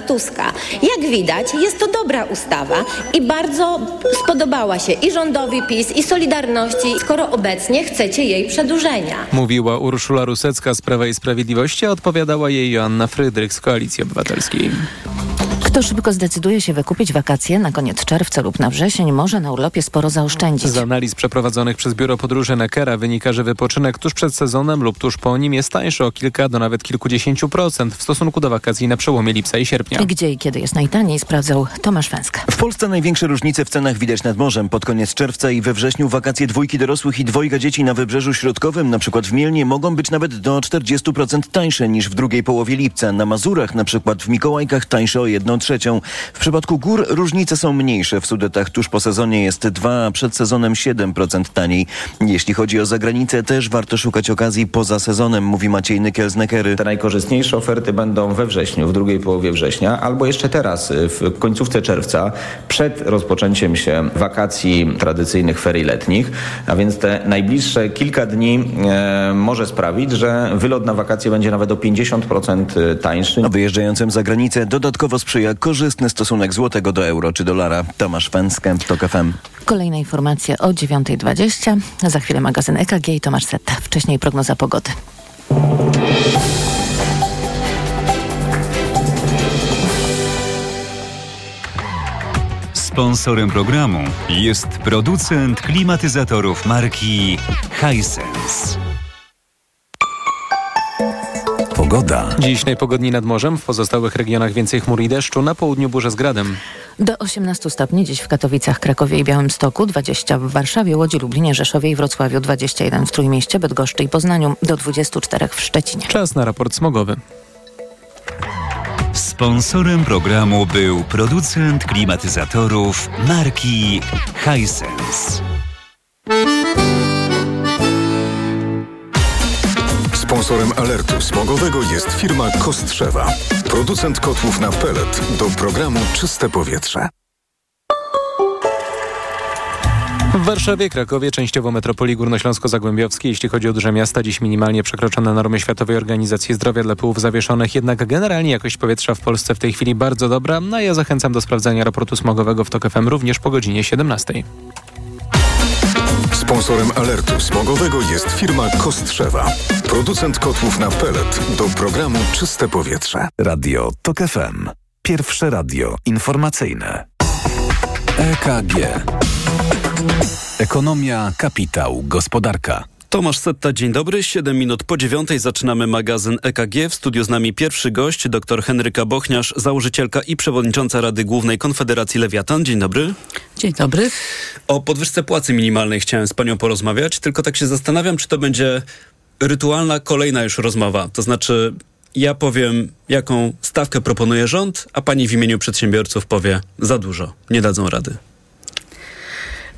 Tuska. Jak widać, jest to dobra ustawa i bardzo spodobała się i rządowi PiS, i Solidarności, skoro obecnie chcecie jej przedłużenia. Mówiła Urszula Rusecka z Prawa i Sprawiedliwości, a odpowiadała jej Joanna Frydrych z Koalicji Obywatelskiej. Kto szybko zdecyduje się wykupić wakacje na koniec czerwca lub na wrzesień, może na urlopie sporo zaoszczędzić. Z analiz przeprowadzonych przez Biuro Podróży Neckera wynika, że wypoczynek tuż przed sezonem lub tuż po nim jest tańszy o kilka do nawet kilkudziesięciu procent w stosunku do wakacji na przełomie lipca i sierpnia. Gdzie i kiedy jest najtaniej sprawdzał Tomasz Węska. W Polsce największe różnice w cenach widać nad morzem. Pod koniec czerwca i we wrześniu wakacje dwójki dorosłych i dwojga dzieci na Wybrzeżu Środkowym, na przykład w Mielnie, mogą być nawet do 40% tańsze niż w drugiej połowie lipca. Na Mazurach, na przykład w Mikołajkach, tańsze o 1 trzecią. W przypadku gór różnice są mniejsze. W Sudetach tuż po sezonie jest 2, a przed sezonem 7% taniej. Jeśli chodzi o zagranicę, też warto szukać okazji poza sezonem, mówi Maciej Nykiel z. Te najkorzystniejsze oferty będą we wrześniu, w drugiej połowie września, albo jeszcze teraz, w końcówce czerwca, przed rozpoczęciem się wakacji tradycyjnych ferii letnich. A więc te najbliższe kilka dni e, może sprawić, że wylot na wakacje będzie nawet o 50% tańszy. A wyjeżdżającym za granicę dodatkowo sprzyja korzystny stosunek złotego do euro czy dolara. Tomasz Fęskę, TOK FM. Kolejne informacje o 9.20. Za chwilę magazyn EKG i Tomasz Setta. Wcześniej prognoza pogody. Sponsorem programu jest producent klimatyzatorów marki Hisense. Pogoda. Dziś najpogodniej nad morzem, w pozostałych regionach więcej chmur i deszczu, na południu burze z gradem. Do 18 stopni dziś w Katowicach, Krakowie i Białymstoku, 20 w Warszawie, Łodzi, Lublinie, Rzeszowie i Wrocławiu, 21 w Trójmieście, Bydgoszczy i Poznaniu, do 24 w Szczecinie. Czas na raport smogowy. Sponsorem programu był producent klimatyzatorów marki Hisense. Sponsorem alertu smogowego jest firma Kostrzewa. Producent kotłów na pelet do programu Czyste Powietrze. W Warszawie, Krakowie, częściowo metropolii górnośląsko-zagłębiowskiej, jeśli chodzi o duże miasta, dziś minimalnie przekroczone normy Światowej Organizacji Zdrowia dla pyłów zawieszonych, jednak generalnie jakość powietrza w Polsce w tej chwili bardzo dobra, no a ja zachęcam do sprawdzania raportu smogowego w TOK FM również po godzinie 17. Sponsorem alertu smogowego jest firma Kostrzewa. Producent kotłów na pelet do programu Czyste Powietrze. Radio TOK FM. Pierwsze radio informacyjne. EKG. Ekonomia, kapitał, gospodarka. Tomasz Setta, dzień dobry. 7 minut po dziewiątej zaczynamy magazyn EKG. W studiu z nami pierwszy gość, dr Henryka Bochniarz, założycielka i przewodnicząca Rady Głównej Konfederacji Lewiatan. Dzień dobry. Dzień dobry. O podwyżce płacy minimalnej chciałem z panią porozmawiać, tylko tak się zastanawiam, czy to będzie rytualna kolejna już rozmowa. To znaczy ja powiem, jaką stawkę proponuje rząd, a pani w imieniu przedsiębiorców powie za dużo, nie dadzą rady.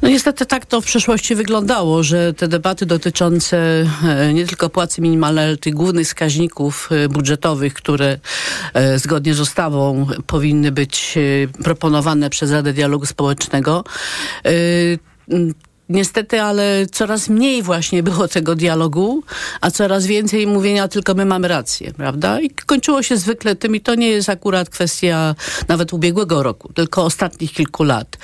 No niestety tak to w przeszłości wyglądało, że te debaty dotyczące e, nie tylko płacy minimalnej, ale tych głównych wskaźników e, budżetowych, które e, zgodnie z ustawą powinny być proponowane przez Radę Dialogu Społecznego, Niestety, ale coraz mniej właśnie było tego dialogu, a coraz więcej mówienia tylko my mamy rację, prawda? I kończyło się zwykle tym, i to nie jest akurat kwestia nawet ubiegłego roku, tylko ostatnich kilku lat,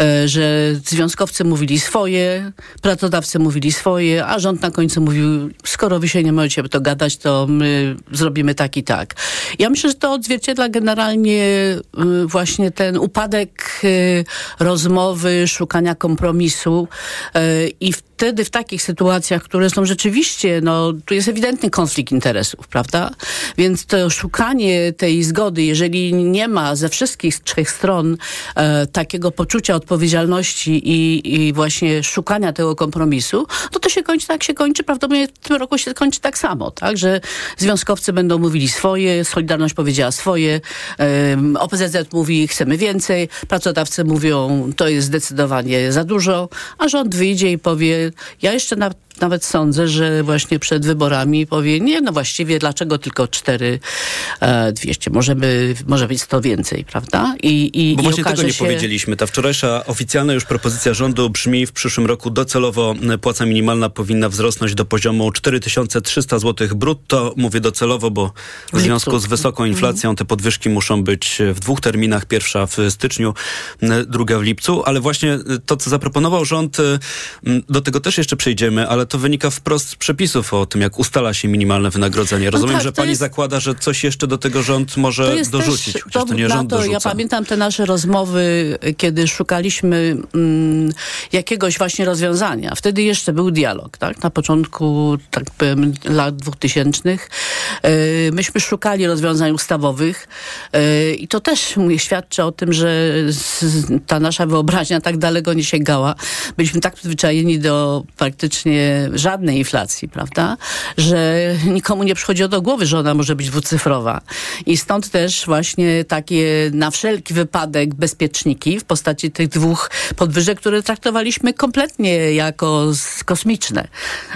e, że związkowcy mówili swoje, pracodawcy mówili swoje, a rząd na końcu mówił, skoro wy się nie możecie to gadać, to my zrobimy tak i tak. Ja myślę, że to odzwierciedla generalnie e, właśnie ten upadek e, rozmowy, szukania kompromisu, i wtedy w takich sytuacjach, które są rzeczywiście, no tu jest ewidentny konflikt interesów, prawda? Więc to szukanie tej zgody, jeżeli nie ma ze wszystkich trzech stron e, takiego poczucia odpowiedzialności i, i właśnie szukania tego kompromisu, to to się kończy tak, się kończy. Prawdopodobnie w tym roku się kończy tak samo, tak? Że związkowcy będą mówili swoje, Solidarność powiedziała swoje, e, OPZZ mówi chcemy więcej, pracodawcy mówią to jest zdecydowanie za dużo, a rząd wyjdzie i powie ja jeszcze na nawet sądzę, że właśnie przed wyborami powie, nie, no właściwie dlaczego tylko 4 e, 200, może, by, może być to więcej, prawda? I, i, Bo i właśnie tego okaże nie się... powiedzieliśmy. Ta wczorajsza oficjalna już propozycja rządu brzmi w przyszłym roku docelowo płaca minimalna powinna wzrosnąć do poziomu 4300 zł brutto. Mówię docelowo, bo w związku z wysoką inflacją te podwyżki muszą być w dwóch terminach. Pierwsza w styczniu, druga w lipcu, ale właśnie to, co zaproponował rząd, do tego też jeszcze przejdziemy, ale to wynika wprost z przepisów o tym, jak ustala się minimalne wynagrodzenie. Rozumiem, tak, że pani jest- zakłada, że coś jeszcze do tego rząd może To jest dorzucić, też chociaż to nie rząd to, dorzuca. Ja pamiętam te nasze rozmowy, kiedy szukaliśmy mm, jakiegoś właśnie rozwiązania. Wtedy jeszcze był dialog, tak? Na początku, tak powiem, lat dwutysięcznych. E, myśmy szukali rozwiązań ustawowych e, i to też mówię, świadczy o tym, że ta nasza wyobraźnia tak daleko nie sięgała. Byliśmy tak przyzwyczajeni do praktycznie żadnej inflacji, prawda? Że nikomu nie przychodziło do głowy, że ona może być dwucyfrowa. I stąd też właśnie takie na wszelki wypadek bezpieczniki w postaci tych dwóch podwyżek, które traktowaliśmy kompletnie jako kosmiczne.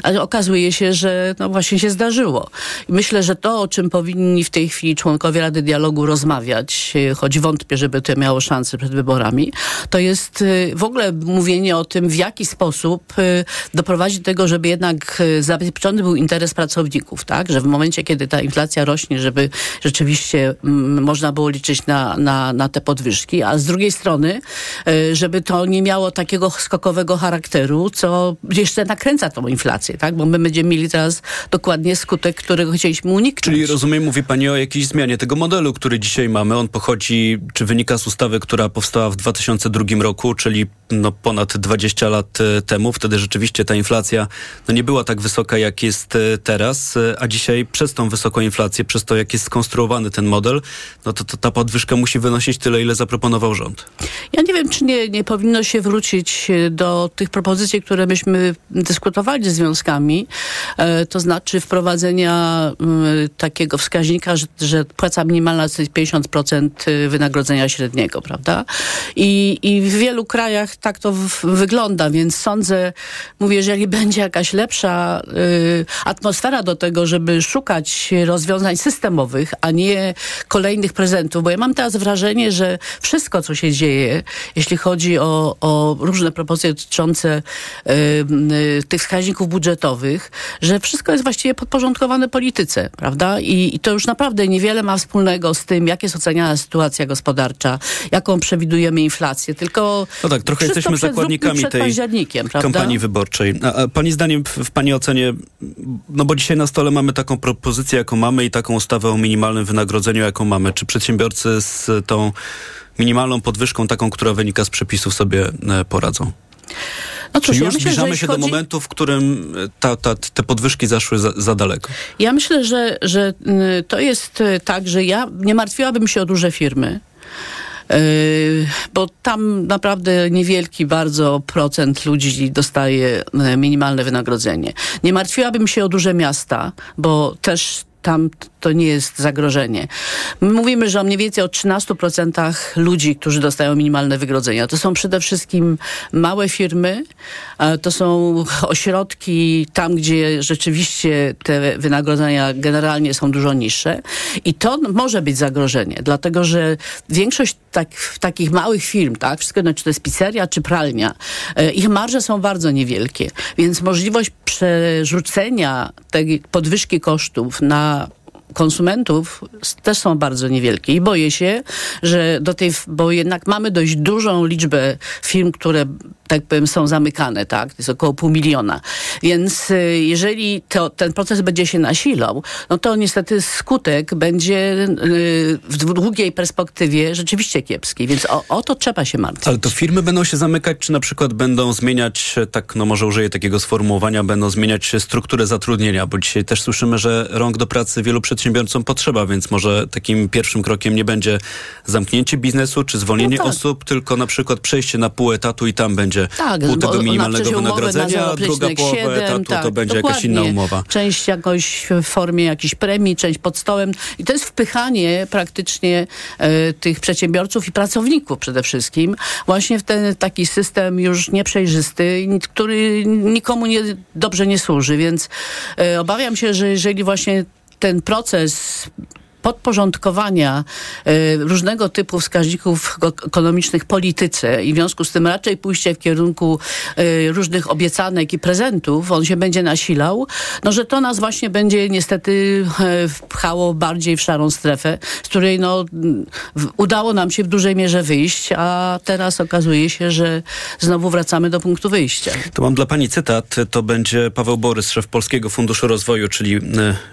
Ale okazuje się, że no właśnie się zdarzyło. I myślę, że to, o czym powinni w tej chwili członkowie Rady Dialogu rozmawiać, e, choć wątpię, żeby to miało szansę przed wyborami, to jest e, w ogóle mówienie o tym, w jaki sposób e, doprowadzić do tego, żeby jednak e, zabezpieczony był interes pracowników, tak? Że w momencie, kiedy ta inflacja rośnie, żeby rzeczywiście mm, można było liczyć na, na, na te podwyżki, a z drugiej strony, e, żeby to nie miało takiego skokowego charakteru, co jeszcze nakręca tą inflację, tak? Bo my będziemy mieli teraz dokładnie skutek, którego chcieliśmy uniknąć. Czyli rozumiem, mówi Pani o jakiejś zmianie tego modelu, który dzisiaj mamy. On pochodzi, czy wynika z ustawy, która powstała w 2002 roku, czyli no ponad 20 lat e, temu. Wtedy rzeczywiście ta inflacja no nie była tak wysoka, jak jest e, teraz, e, a dzisiaj przez tą wysoką inflację, przez to, jak jest skonstruowany ten model, no to, to ta podwyżka musi wynosić tyle, ile zaproponował rząd. Ja nie wiem, czy nie, nie powinno się wrócić e, do tych propozycji, które myśmy dyskutowali ze związkami, to znaczy wprowadzenia takiego wskaźnika, że, że płaca minimalna to jest 50% wynagrodzenia średniego, prawda? I, I w wielu krajach tak to w, wygląda, więc sądzę, mówię, jeżeli będzie jakaś lepsza y, atmosfera do tego, żeby szukać rozwiązań systemowych, a nie kolejnych prezentów, bo ja mam teraz wrażenie, że wszystko, co się dzieje, jeśli chodzi o, o różne propozycje dotyczące y, y, tych wskaźników budżetowych, że wszystko jest właściwie podporządkowane polityce, prawda? I, I to już naprawdę niewiele ma wspólnego z tym, jak jest oceniana sytuacja gospodarcza, jaką przewidujemy inflację, tylko No tak, trochę jesteśmy zakładnikami tej kampanii wyborczej. A, a pani zdaniem, w, pani ocenie, no bo dzisiaj na stole mamy taką propozycję, jaką mamy i taką ustawę o minimalnym wynagrodzeniu, jaką mamy. Czy przedsiębiorcy z tą minimalną podwyżką, taką, która wynika z przepisów, sobie e, poradzą? No Czy cóż, już ja myślę, zbliżamy się do chodzi- momentu, w którym e, ta, ta, te podwyżki zaszły za, za daleko? Ja myślę, że, że to jest y, tak, że ja nie martwiłabym się o duże firmy. Y, Bo tam naprawdę niewielki bardzo procent ludzi dostaje y, minimalne wynagrodzenie. Nie martwiłabym się o duże miasta, bo też tam to nie jest zagrożenie. My mówimy, że mniej więcej o 13% ludzi, którzy dostają minimalne wynagrodzenia. To są przede wszystkim małe firmy, to są ośrodki tam, gdzie rzeczywiście te wynagrodzenia generalnie są dużo niższe i to może być zagrożenie, dlatego że większość tak, takich małych firm, tak, wszystko jedno, czy to jest pizzeria, czy pralnia, e, ich marże są bardzo niewielkie, więc możliwość przerzucenia tej podwyżki kosztów na konsumentów też są bardzo niewielkie i boję się, że do tej, bo jednak mamy dość dużą liczbę firm, które tak powiem są zamykane, tak? To jest około pół miliona. Więc y, jeżeli to, ten proces będzie się nasilał, no to niestety skutek będzie y, w długiej perspektywie rzeczywiście kiepski. Więc o, o to trzeba się martwić. Ale to firmy będą się zamykać, czy na przykład będą zmieniać, e, tak, no może użyję takiego sformułowania, będą zmieniać strukturę zatrudnienia, bo dzisiaj też słyszymy, że rąk do pracy wielu przedsiębiorcom potrzeba, więc może takim pierwszym krokiem nie będzie zamknięcie biznesu, czy zwolnienie No tak. osób, tylko na przykład przejście na pół etatu i tam będzie Tak, pół tego minimalnego wynagrodzenia, a druga 0,7, połowa etatu tak, to będzie jakaś inna dokładnie. umowa. Część jakoś w formie jakiejś premii, część pod stołem. I to jest wpychanie praktycznie e, tych przedsiębiorców i pracowników przede wszystkim właśnie w ten taki system już nieprzejrzysty, który nikomu nie, dobrze nie służy. Więc e, obawiam się, że jeżeli właśnie ten proces podporządkowania e, różnego typu wskaźników ekonomicznych polityce i w związku z tym raczej pójście w kierunku e, różnych obiecanek i prezentów, on się będzie nasilał, no że to nas właśnie będzie niestety e, wpchało bardziej w szarą strefę, z której no udało nam się w dużej mierze wyjść, a teraz okazuje się, że znowu wracamy do punktu wyjścia. To mam dla pani cytat. To będzie Paweł Borys, szef Polskiego Funduszu Rozwoju, czyli e,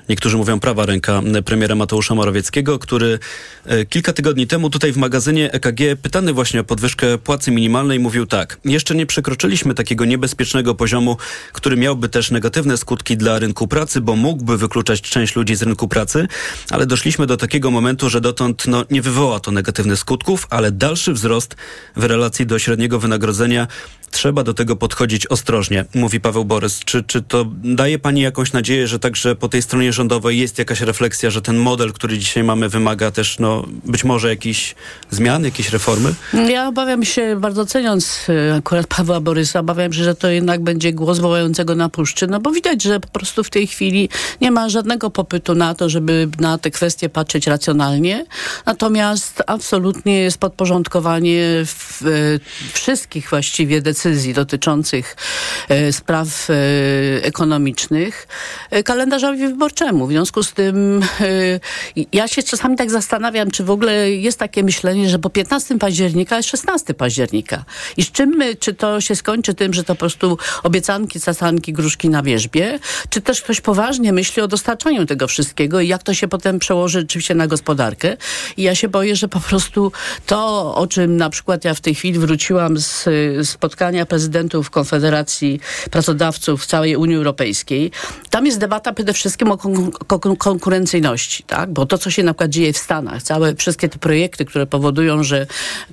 niektórzy mówią prawa ręka e, premiera Mateusza Morawieckiego, który e, kilka tygodni temu tutaj w magazynie EKG pytany właśnie o podwyżkę płacy minimalnej mówił tak. Jeszcze nie przekroczyliśmy takiego niebezpiecznego poziomu, który miałby też negatywne skutki dla rynku pracy, bo mógłby wykluczać część ludzi z rynku pracy, ale doszliśmy do takiego momentu, że dotąd no, nie wywoła to negatywnych skutków, ale dalszy wzrost w relacji do średniego wynagrodzenia Trzeba do tego podchodzić ostrożnie, mówi Paweł Borys. Czy, czy to daje pani jakąś nadzieję, że także po tej stronie rządowej jest jakaś refleksja, że ten model, który dzisiaj mamy, wymaga też no, być może jakichś zmian, jakiejś reformy? Ja obawiam się, bardzo ceniąc e, akurat Pawła Borysa, obawiam się, że to jednak będzie głos wołającego na puszczy, no bo widać, że po prostu w tej chwili nie ma żadnego popytu na to, żeby na te kwestie patrzeć racjonalnie. Natomiast absolutnie jest podporządkowanie w, e, wszystkich właściwie decyzji dotyczących e, spraw e, ekonomicznych e, kalendarzowi wyborczemu. W związku z tym ja się czasami tak zastanawiam, czy w ogóle jest takie myślenie, że po 15 października jest 16 października. I z czym my, czy to się skończy tym, że to po prostu obiecanki, casanki, gruszki na wierzbie, czy też ktoś poważnie myśli o dostarczaniu tego wszystkiego i jak to się potem przełoży rzeczywiście na gospodarkę. I ja się boję, że po prostu to, o czym na przykład ja w tej chwili wróciłam z y, spotkania prezydentów Konfederacji Pracodawców całej Unii Europejskiej, tam jest debata przede wszystkim o kon- kon- konkurencyjności, tak? Bo to, co się na przykład dzieje w Stanach, całe wszystkie te projekty, które powodują, że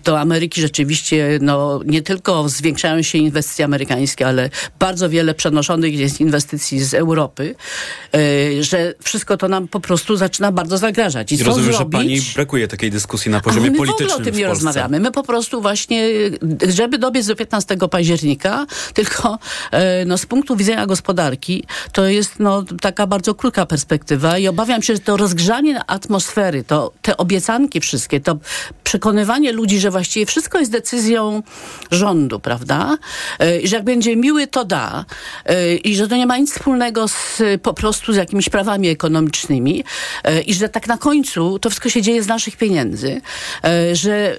do Ameryki rzeczywiście no, nie tylko zwiększają się inwestycje amerykańskie, ale bardzo wiele przenoszonych jest inwestycji z Europy, e, że wszystko to nam po prostu zaczyna bardzo zagrażać. I I rozumiem, zrobić? że pani brakuje takiej dyskusji na poziomie my politycznym w ogóle o tym nie w rozmawiamy. My po prostu właśnie, żeby dobiec do 15 października, tylko e, no, z punktu widzenia gospodarki, to jest no, taka bardzo krótka perspektywa i obawiam się, że to rozgrzanie atmosfery, to te obiecanki wszystkie, to przekonywanie ludzi, że właściwie wszystko jest decyzją rządu, prawda? E, I że jak będzie miły, to da. E, I że to nie ma nic wspólnego z, po prostu z jakimiś prawami ekonomicznymi. I że tak na końcu to wszystko się dzieje z naszych pieniędzy. Że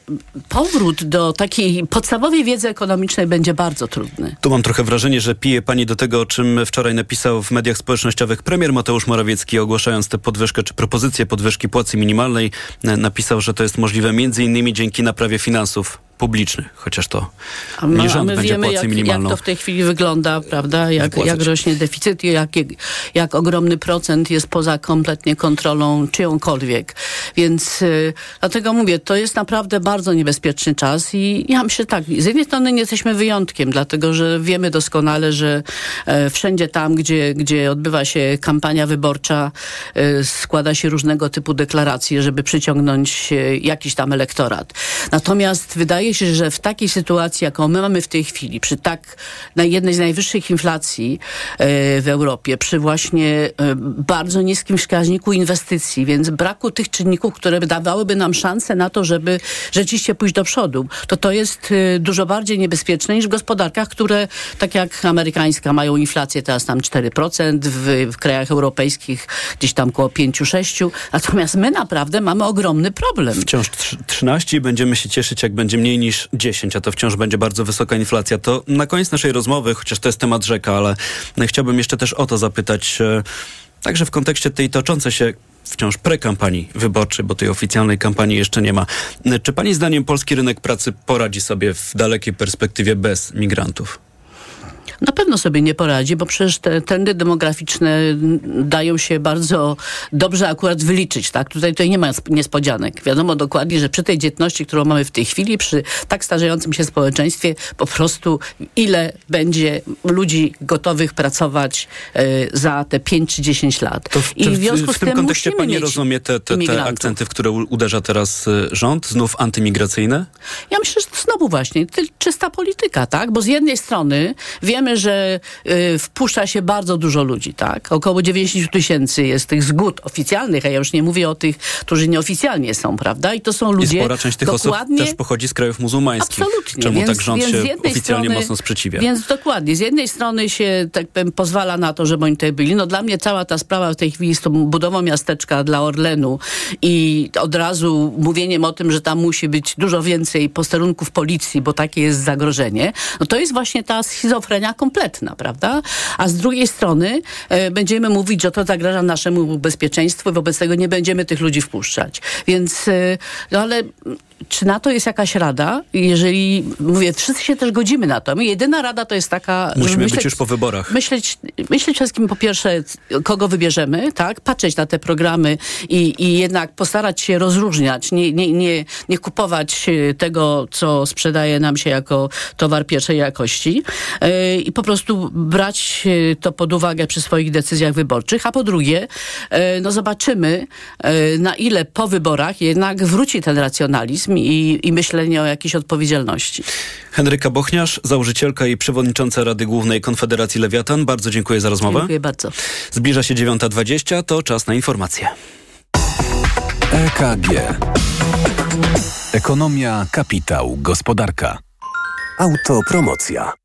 powrót do takiej podstawowej wiedzy ekonomicznej będzie bardzo trudny. Tu mam trochę wrażenie, że pije pani do tego, o czym wczoraj napisał w mediach społecznościowych premier Mateusz Morawiecki, ogłaszając tę podwyżkę czy propozycję podwyżki płacy minimalnej. Napisał, że to jest możliwe innymi dzięki naprawie finansów publicznych, chociaż to A my, nie a rząd my będzie wiemy, jak, jak minimalną. to w tej chwili wygląda, prawda? Jak, Wypłacać. jak rośnie deficyt i jak, jak ogromny procent jest poza kompletnie kontrolą czyjąkolwiek. Więc y, dlatego mówię, to jest naprawdę bardzo niebezpieczny czas i ja myślę tak, z jednej strony nie jesteśmy wyjątkiem, dlatego że wiemy doskonale, że e, wszędzie tam, gdzie, gdzie odbywa się kampania wyborcza, e, składa się różnego typu deklaracje, żeby przyciągnąć e, jakiś tam elektorat. Natomiast wydaje się, że w takiej sytuacji, jaką my mamy w tej chwili, przy tak na jednej z najwyższych inflacji e, w Europie, przy właśnie e, bardzo niskim wskaźniku inwestycji, więc braku tych czynników, które by dawałyby nam szansę na to, żeby rzeczywiście pójść do przodu, to to jest e, dużo bardziej niebezpieczne niż w gospodarkach, które tak jak amerykańska mają inflację teraz tam 4%, w, w krajach europejskich gdzieś tam około 5-6%, natomiast my naprawdę mamy ogromny problem. Wciąż trz- 13 i będziemy się cieszyć, jak będzie mniej niż 10, a to wciąż będzie bardzo wysoka inflacja. To na koniec naszej rozmowy, chociaż to jest temat rzeka, ale chciałbym jeszcze też o to zapytać, e, także w kontekście tej toczącej się wciąż prekampanii wyborczej, bo tej oficjalnej kampanii jeszcze nie ma. E, Czy pani zdaniem polski rynek pracy poradzi sobie w dalekiej perspektywie bez migrantów? Na pewno sobie nie poradzi, bo przecież te trendy demograficzne dają się bardzo dobrze akurat wyliczyć, tak? Tutaj, tutaj nie ma niespodzianek. Wiadomo dokładnie, że przy tej dzietności, którą mamy w tej chwili, przy tak starzejącym się społeczeństwie, po prostu ile będzie ludzi gotowych pracować y, za te 5 czy 10 lat. To w, I w, związku w tym kontekście pani rozumie te, te, te akcenty, w które uderza teraz y, rząd, znów antymigracyjne? Ja myślę, że to znowu właśnie czysta polityka, tak? Bo z jednej strony wiemy, że y, wpuszcza się bardzo dużo ludzi, tak? Około 90 tysięcy jest tych zgód oficjalnych, a ja już nie mówię o tych, którzy nieoficjalnie są, prawda? I to są ludzie I spora część tych osób też pochodzi z krajów muzułmańskich. Absolutnie. Czemu więc, tak rząd się oficjalnie strony, mocno sprzeciwia? Więc dokładnie. Z jednej strony się, tak powiem, pozwala na to, żeby oni tutaj byli. No dla mnie cała ta sprawa w tej chwili z tą budową miasteczka dla Orlenu i od razu mówieniem o tym, że tam musi być dużo więcej posterunków policji, bo takie jest zagrożenie, no to jest właśnie ta schizofrenia kompletna, prawda? A z drugiej strony e, będziemy mówić, że to zagraża naszemu bezpieczeństwu i wobec tego nie będziemy tych ludzi wpuszczać. Więc, e, no ale czy na to jest jakaś rada? Jeżeli, mówię, wszyscy się też godzimy na to. My jedyna rada to jest taka... Musimy myśleć, być już po wyborach. Myśleć, myśleć wszystkim po pierwsze, kogo wybierzemy, tak? Patrzeć na te programy i, i jednak postarać się rozróżniać, nie, nie, nie, nie kupować e, tego, co sprzedaje nam się jako towar pierwszej jakości yy, i po prostu brać e, to pod uwagę przy swoich decyzjach wyborczych, a po drugie, yy, no zobaczymy, yy, na ile po wyborach jednak wróci ten racjonalizm i, i myślenie o jakiejś odpowiedzialności. Henryka Bochniarz, założycielka i przewodnicząca Rady Głównej Konfederacji Lewiatan. Bardzo dziękuję za rozmowę. Dziękuję bardzo. Zbliża się 9.20, to czas na informacje. EKG. Ekonomia, kapitał, gospodarka. Autopromocja.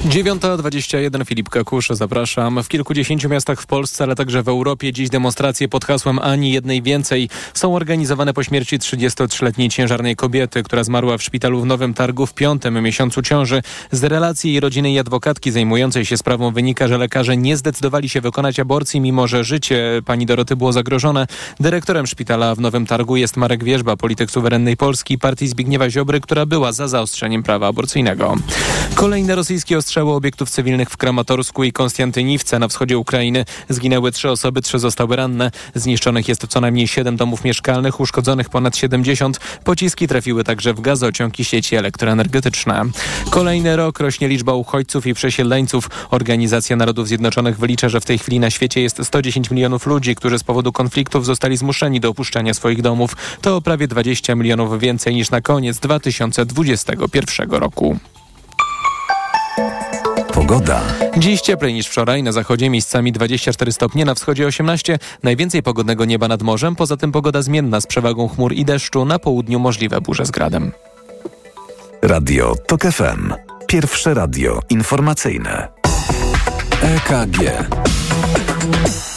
9.21 Filip Kakusz, zapraszam. W kilkudziesięciu miastach w Polsce, ale także w Europie dziś demonstracje pod hasłem Ani jednej więcej są organizowane po śmierci 33-letniej ciężarnej kobiety, która zmarła w szpitalu w Nowym Targu w piątym miesiącu ciąży. Z relacji jej rodziny i adwokatki zajmującej się sprawą wynika, że lekarze nie zdecydowali się wykonać aborcji, mimo że życie pani Doroty było zagrożone. Dyrektorem szpitala w Nowym Targu jest Marek Wierzba, polityk suwerennej Polski, partii Zbigniewa Ziobry, która była za zaostrzeniem prawa aborcyjnego. Kolejne rosyjskie ostrzały obiektów cywilnych w Kramatorsku i Konstantyniwce na wschodzie Ukrainy. Zginęły trzy osoby, trzy zostały ranne. Zniszczonych jest co najmniej siedem domów mieszkalnych, uszkodzonych ponad 70. Pociski trafiły także w gazociąg i sieci elektroenergetyczne. Kolejny rok rośnie liczba uchodźców i przesiedleńców. Organizacja Narodów Zjednoczonych wylicza, że w tej chwili na świecie jest 110 milionów ludzi, którzy z powodu konfliktów zostali zmuszeni do opuszczania swoich domów. To prawie 20 milionów więcej niż na koniec 2021 roku. Pogoda. Dziś cieplej niż wczoraj, na zachodzie miejscami 24 stopnie, na wschodzie 18, najwięcej pogodnego nieba nad morzem, poza tym pogoda zmienna z przewagą chmur i deszczu, na południu możliwe burze z gradem. Radio TOK FM. Pierwsze radio informacyjne. EKG.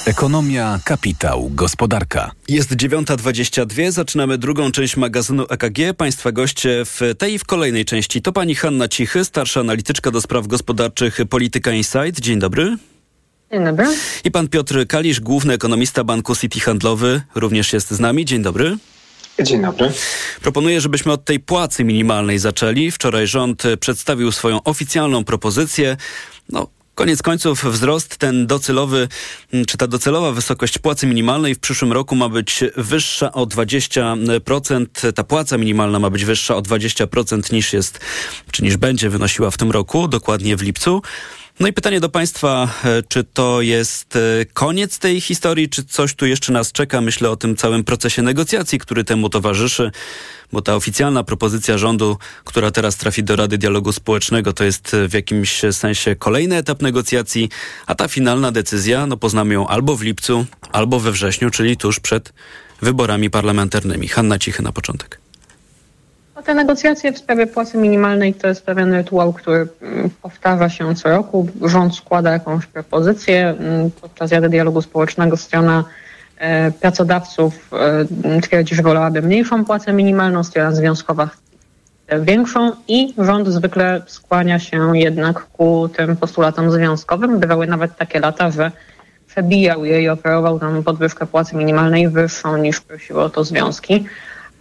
Ekonomia, kapitał, gospodarka. Jest 9.22, zaczynamy drugą część magazynu EKG. Państwa goście w tej i w kolejnej części to pani Hanna Cichy, starsza analityczka do spraw gospodarczych Polityka Insight. Dzień dobry. Dzień dobry. I pan Piotr Kalisz, główny ekonomista Banku City Handlowy, również jest z nami. Dzień dobry. Dzień dobry. Proponuję, żebyśmy od tej płacy minimalnej zaczęli. Wczoraj rząd przedstawił swoją oficjalną propozycję. No, Koniec końców wzrost ten docelowy, czy ta docelowa wysokość płacy minimalnej w przyszłym roku ma być wyższa o 20%. Ta płaca minimalna ma być wyższa o 20% niż jest, czy niż będzie wynosiła w tym roku, dokładnie w lipcu. No i pytanie do Państwa, e, czy to jest e, koniec tej historii, czy coś tu jeszcze nas czeka? Myślę o tym całym procesie negocjacji, który temu towarzyszy, bo ta oficjalna propozycja rządu, która teraz trafi do Rady Dialogu Społecznego, to jest e, w jakimś sensie kolejny etap negocjacji, a ta finalna decyzja, no poznamy ją albo w lipcu, albo we wrześniu, czyli tuż przed wyborami parlamentarnymi. Hanna Cichy na początek. No, te negocjacje w sprawie płacy minimalnej to jest pewien rytuał, który mm, powtarza się co roku. Rząd składa jakąś propozycję. Mm, Podczas Rady Dialogu Społecznego strona e, pracodawców e, twierdzi, że wolałaby mniejszą płacę minimalną, strona związkowa większą i rząd zwykle skłania się jednak ku tym postulatom związkowym. Bywały nawet takie lata, że przebijał je i oferował tam podwyżkę płacy minimalnej wyższą niż prosiły o to związki.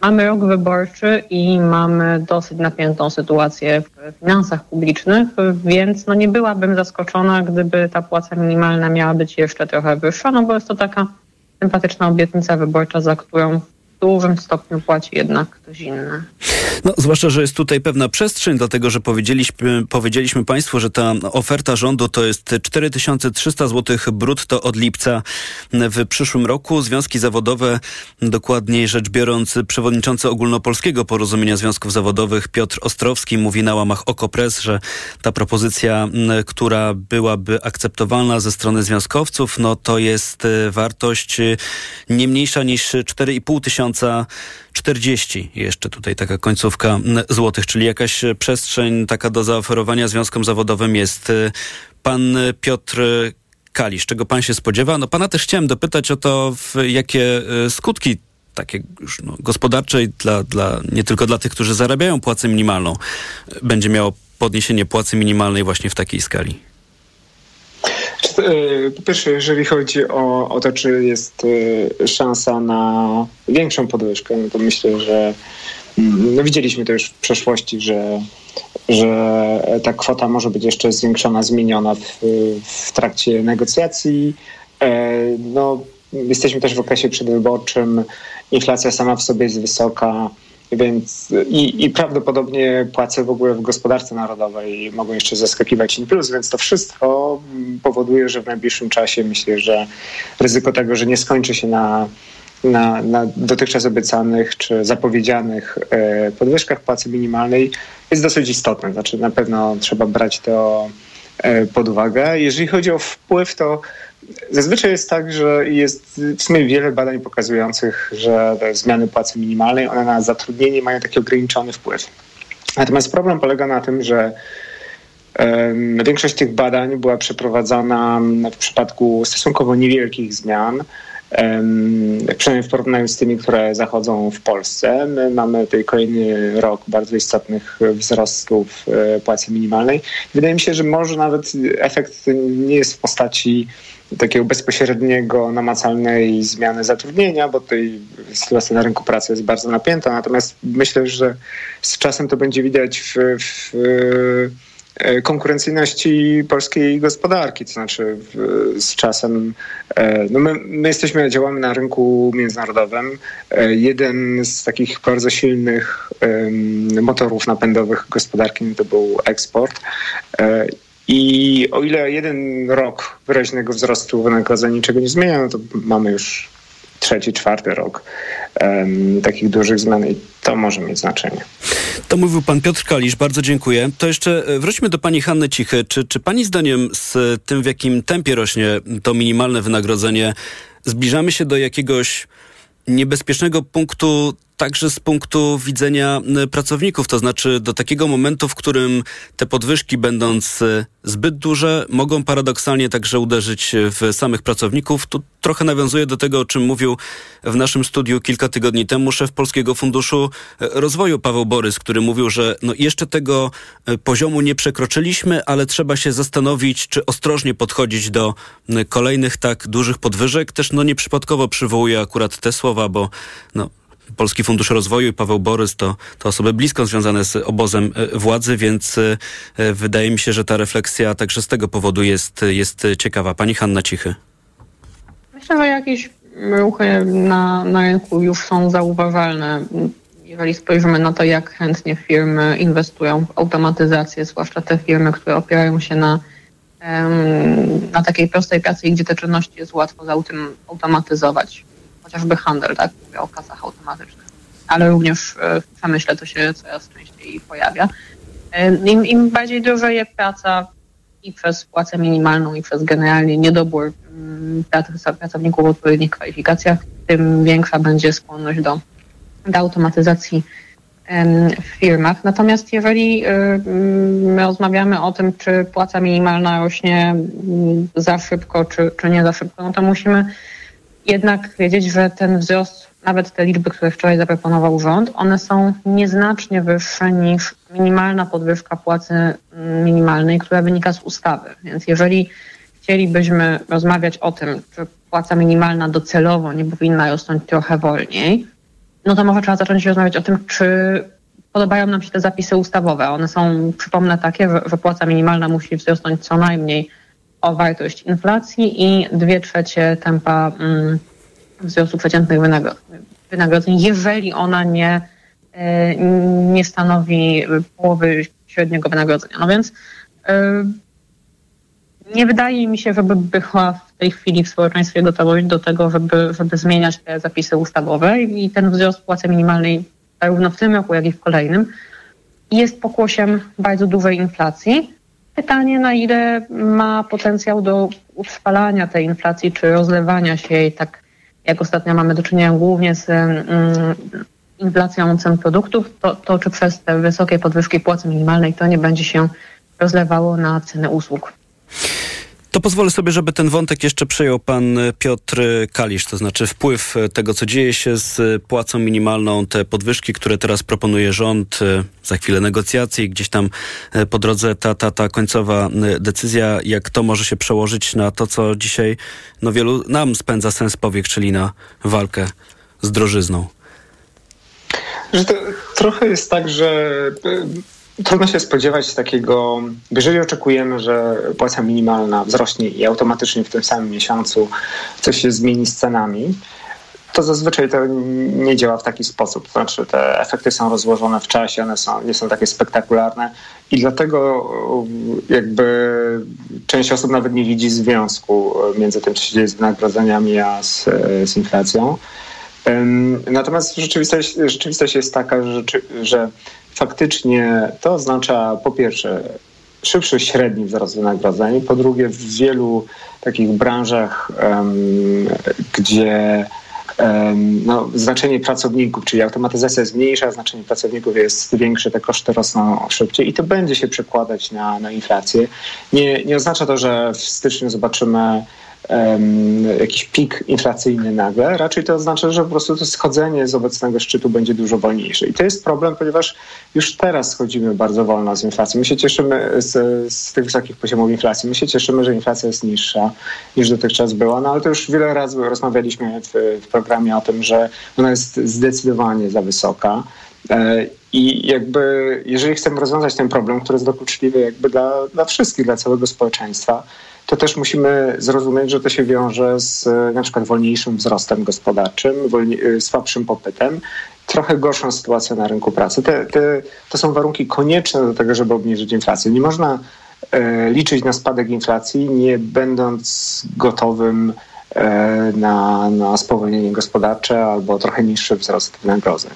Mamy rok wyborczy i mamy dosyć napiętą sytuację w finansach publicznych, więc no nie byłabym zaskoczona, gdyby ta płaca minimalna miała być jeszcze trochę wyższa, no bo jest to taka sympatyczna obietnica wyborcza, za którą dużym stopniu płaci jednak ktoś inny. No, zwłaszcza, że jest tutaj pewna przestrzeń, dlatego że powiedzieliśmy, powiedzieliśmy Państwu, że ta oferta rządu to jest 4300 zł brutto od lipca w przyszłym roku. Związki zawodowe, dokładniej rzecz biorąc, przewodniczący ogólnopolskiego porozumienia związków zawodowych Piotr Ostrowski mówi na łamach OKO.press, że ta propozycja, która byłaby akceptowalna ze strony związkowców, no to jest e, wartość e, nie mniejsza niż 4,5 tysiąca 40 jeszcze tutaj taka końcówka złotych, czyli jakaś przestrzeń taka do zaoferowania związkom zawodowym jest. Pan Piotr Kalisz, czego pan się spodziewa? No pana też chciałem dopytać o to, jakie e, skutki takie już no, gospodarczej dla, dla, nie tylko dla tych, którzy zarabiają płacę minimalną, będzie miało podniesienie płacy minimalnej właśnie w takiej skali. E, po pierwsze, jeżeli chodzi o, o to, czy jest e, szansa na większą podwyżkę, no to myślę, że mm, no widzieliśmy to już w przeszłości, że, że ta kwota może być jeszcze zwiększona, zmieniona w, w trakcie negocjacji. E, no, jesteśmy też w okresie przedwyborczym, inflacja sama w sobie jest wysoka. Więc i, i prawdopodobnie płace w ogóle w gospodarce narodowej mogą jeszcze zaskakiwać in plus, więc to wszystko powoduje, że w najbliższym czasie myślę, że ryzyko tego, że nie skończy się na, na, na dotychczas obiecanych czy zapowiedzianych e, podwyżkach płacy minimalnej jest dosyć istotne. Znaczy na pewno trzeba brać to e, pod uwagę. Jeżeli chodzi o wpływ, to Zazwyczaj jest tak, że jest w sumie wiele badań pokazujących, że zmiany płacy minimalnej, one na zatrudnienie mają taki ograniczony wpływ. Natomiast problem polega na tym, że um, większość tych badań była przeprowadzana w przypadku stosunkowo niewielkich zmian, um, przynajmniej w porównaniu z tymi, które zachodzą w Polsce. My mamy tutaj kolejny rok bardzo istotnych wzrostów e, płacy minimalnej. Wydaje mi się, że może nawet efekt nie jest w postaci takiego bezpośredniego, namacalnej zmiany zatrudnienia, bo tutaj sytuacja na rynku pracy jest bardzo napięta. Natomiast myślę, że z czasem to będzie widać w, w e, konkurencyjności polskiej gospodarki, to znaczy z czasem, e, no my, my, jesteśmy, działamy na rynku międzynarodowym. E, jeden z takich bardzo silnych motorów napędowych gospodarki to był eksport i o ile jeden rok wyraźnego wzrostu wynagrodzeń niczego nie zmienia, no to mamy już trzeci, czwarty rok um, takich dużych zmian i to może mieć znaczenie. To mówił pan Piotr Kalisz, bardzo dziękuję. To jeszcze e, wróćmy do pani Hanny Cichy. Czy, czy pani zdaniem z tym, w jakim tempie rośnie to minimalne wynagrodzenie, zbliżamy się do jakiegoś niebezpiecznego punktu także z punktu widzenia pracowników, to znaczy do takiego momentu, w którym te podwyżki będąc e, zbyt duże, mogą paradoksalnie także uderzyć w samych pracowników. Tu trochę nawiązuje do tego, o czym mówił w naszym studiu kilka tygodni temu szef Polskiego Funduszu e, Rozwoju Paweł Borys, który mówił, że no jeszcze tego poziomu nie przekroczyliśmy, ale trzeba się zastanowić, czy ostrożnie podchodzić do kolejnych tak dużych podwyżek. Też no nieprzypadkowo przywołuje akurat te słowa, bo no, Polski Fundusz Rozwoju i Paweł Borys to, to osoby blisko związane z obozem e, władzy, więc e, e, wydaje mi się, że ta refleksja także z tego powodu jest, jest ciekawa. Pani Hanna Cichy. Myślę, że jakieś ruchy na, na rynku już są zauważalne. Jeżeli spojrzymy na to, jak chętnie firmy inwestują w automatyzację, zwłaszcza te firmy, które opierają się na na takiej prostej pracy, gdzie te czynności jest łatwo zautomatyzować. Chociażby handel, tak? Mówię o kasach automatycznych. Ale również w przemyśle to się coraz częściej pojawia. Im, im bardziej drożeje praca i przez płacę minimalną, i przez generalnie niedobór mm, pracowników o odpowiednich kwalifikacjach, tym większa będzie skłonność do, do automatyzacji w firmach. Natomiast jeżeli y, mm, my rozmawiamy o tym, czy płaca minimalna rośnie mm, za szybko, czy, czy nie za szybko, no to musimy jednak wiedzieć, że ten wzrost, nawet te liczby, które wczoraj zaproponował rząd, one są nieznacznie wyższe niż minimalna podwyżka płacy mm, minimalnej, która wynika z ustawy. Więc jeżeli chcielibyśmy rozmawiać o tym, czy płaca minimalna docelowo nie powinna rosnąć trochę wolniej, no to może trzeba zacząć rozmawiać o tym, czy podobają nam się te zapisy ustawowe. One są, przypomnę, takie, że, że płaca minimalna musi wzrosnąć co najmniej o wartość inflacji i dwie trzecie tempa mm, wzrostu przeciętnych wynagrodzeń, jeżeli ona nie, e, nie stanowi połowy średniego wynagrodzenia. No więc e, nie wydaje mi się, żeby była w tej chwili w społeczeństwie gotowość do tego, żeby, żeby zmieniać te zapisy ustawowe i ten wzrost płacy minimalnej zarówno w tym roku, jak i w kolejnym jest pokłosiem bardzo dużej inflacji. Pytanie, na ile ma potencjał do utrwalania tej inflacji, czy rozlewania się jej, tak jak ostatnio mamy do czynienia głównie z mm, inflacją cen produktów, to, to czy przez te wysokie podwyżki płacy minimalnej to nie będzie się rozlewało na ceny usług. To pozwolę sobie, żeby ten wątek jeszcze przejął pan Piotr Kalisz, to znaczy wpływ tego, co dzieje się z płacą minimalną, te podwyżki, które teraz proponuje rząd, za chwilę negocjacje, gdzieś tam po drodze ta, ta, ta końcowa decyzja, jak to może się przełożyć na to, co dzisiaj no wielu nam spędza sens powiek, czyli na walkę z drożyzną. Że to trochę jest tak, że Trudno się spodziewać takiego, jeżeli oczekujemy, że płaca minimalna wzrośnie i automatycznie w tym samym miesiącu coś się zmieni z cenami, to zazwyczaj to nie działa w taki sposób. To znaczy te efekty są rozłożone w czasie, one są, nie są takie spektakularne i dlatego jakby część osób nawet nie widzi związku między tym, co się dzieje z wynagrodzeniami, a z, z inflacją. Natomiast rzeczywistość, rzeczywistość jest taka, że, że faktycznie to oznacza po pierwsze szybszy średni wzrost wynagrodzeń, po drugie w wielu takich branżach, um, gdzie um, no, znaczenie pracowników, czyli automatyzacja jest mniejsza, znaczenie pracowników jest większe, te koszty rosną szybciej i to będzie się przekładać na, na inflację. Nie, nie oznacza to, że w styczniu zobaczymy jakiś pik inflacyjny nagle, raczej to oznacza, że po prostu to schodzenie z obecnego szczytu będzie dużo wolniejsze. I to jest problem, ponieważ już teraz schodzimy bardzo wolno z inflacji. My się cieszymy z, z tych wysokich poziomów inflacji. My się cieszymy, że inflacja jest niższa niż dotychczas była, no ale to już wiele razy rozmawialiśmy w, w programie o tym, że ona jest zdecydowanie za wysoka. E, I jakby, jeżeli chcemy rozwiązać ten problem, który jest dokuczliwy jakby dla, dla wszystkich, dla całego społeczeństwa, to też musimy zrozumieć, że to się wiąże z na przykład wolniejszym wzrostem gospodarczym, wolni- słabszym popytem, trochę gorszą sytuacją na rynku pracy. Te, te, to są warunki konieczne do tego, żeby obniżyć inflację. Nie można e, liczyć na spadek inflacji, nie będąc gotowym e, na, na spowolnienie gospodarcze albo trochę niższy wzrost wynagrodzeń.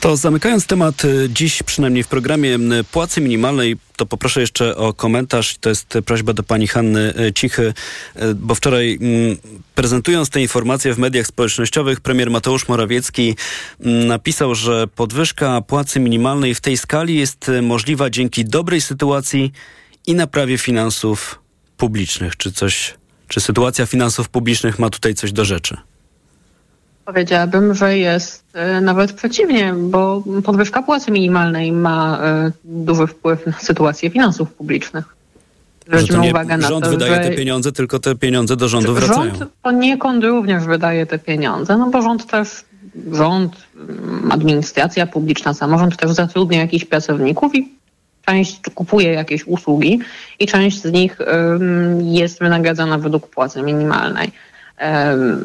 To zamykając temat y, dziś, przynajmniej w programie płacy minimalnej, to poproszę jeszcze o komentarz. To jest prośba do pani Hanny y, Cichy, y, bo wczoraj prezentując te informacje w mediach społecznościowych, premier Mateusz Morawiecki napisał, że podwyżka płacy minimalnej w tej skali jest możliwa dzięki dobrej sytuacji i naprawie finansów publicznych. Czy coś, czy sytuacja finansów publicznych ma tutaj coś do rzeczy? Powiedziałabym, że jest e, nawet przeciwnie, bo podwyżka płacy minimalnej ma e, duży wpływ na sytuację finansów publicznych. To nie uwagę na rząd to, wydaje te pieniądze, tylko te pieniądze do rządu wracają. Rząd poniekąd również wydaje te pieniądze, no bo rząd też, rząd, mm, administracja publiczna, samorząd też zatrudnia jakichś pracowników i część kupuje jakieś usługi i część z nich jest wynagradzana według płacy minimalnej.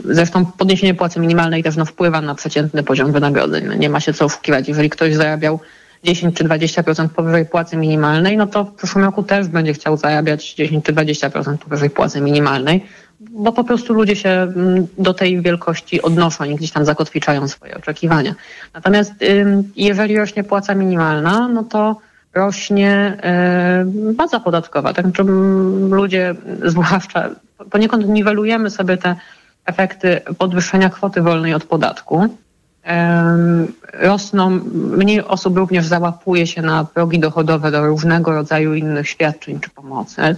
Zresztą podniesienie płacy minimalnej też no, wpływa na przeciętny poziom wynagrodzeń. No, nie ma się co oszukiwać. Jeżeli ktoś zarabiał 10 czy 20% powyżej płacy minimalnej, no to w przyszłym roku też będzie chciał zarabiać 10 czy 20% powyżej płacy minimalnej, bo po prostu ludzie się mm, do tej wielkości odnoszą i gdzieś tam zakotwiczają swoje oczekiwania. Natomiast jeżeli rośnie płaca minimalna, no to rośnie baza podatkowa. Tak ludzie, zwłaszcza poniekąd niwelujemy sobie te efekty podwyższenia kwoty wolnej od podatku. Rosną, mniej osób również załapuje się na progi dochodowe do różnego rodzaju innych świadczeń czy pomocy.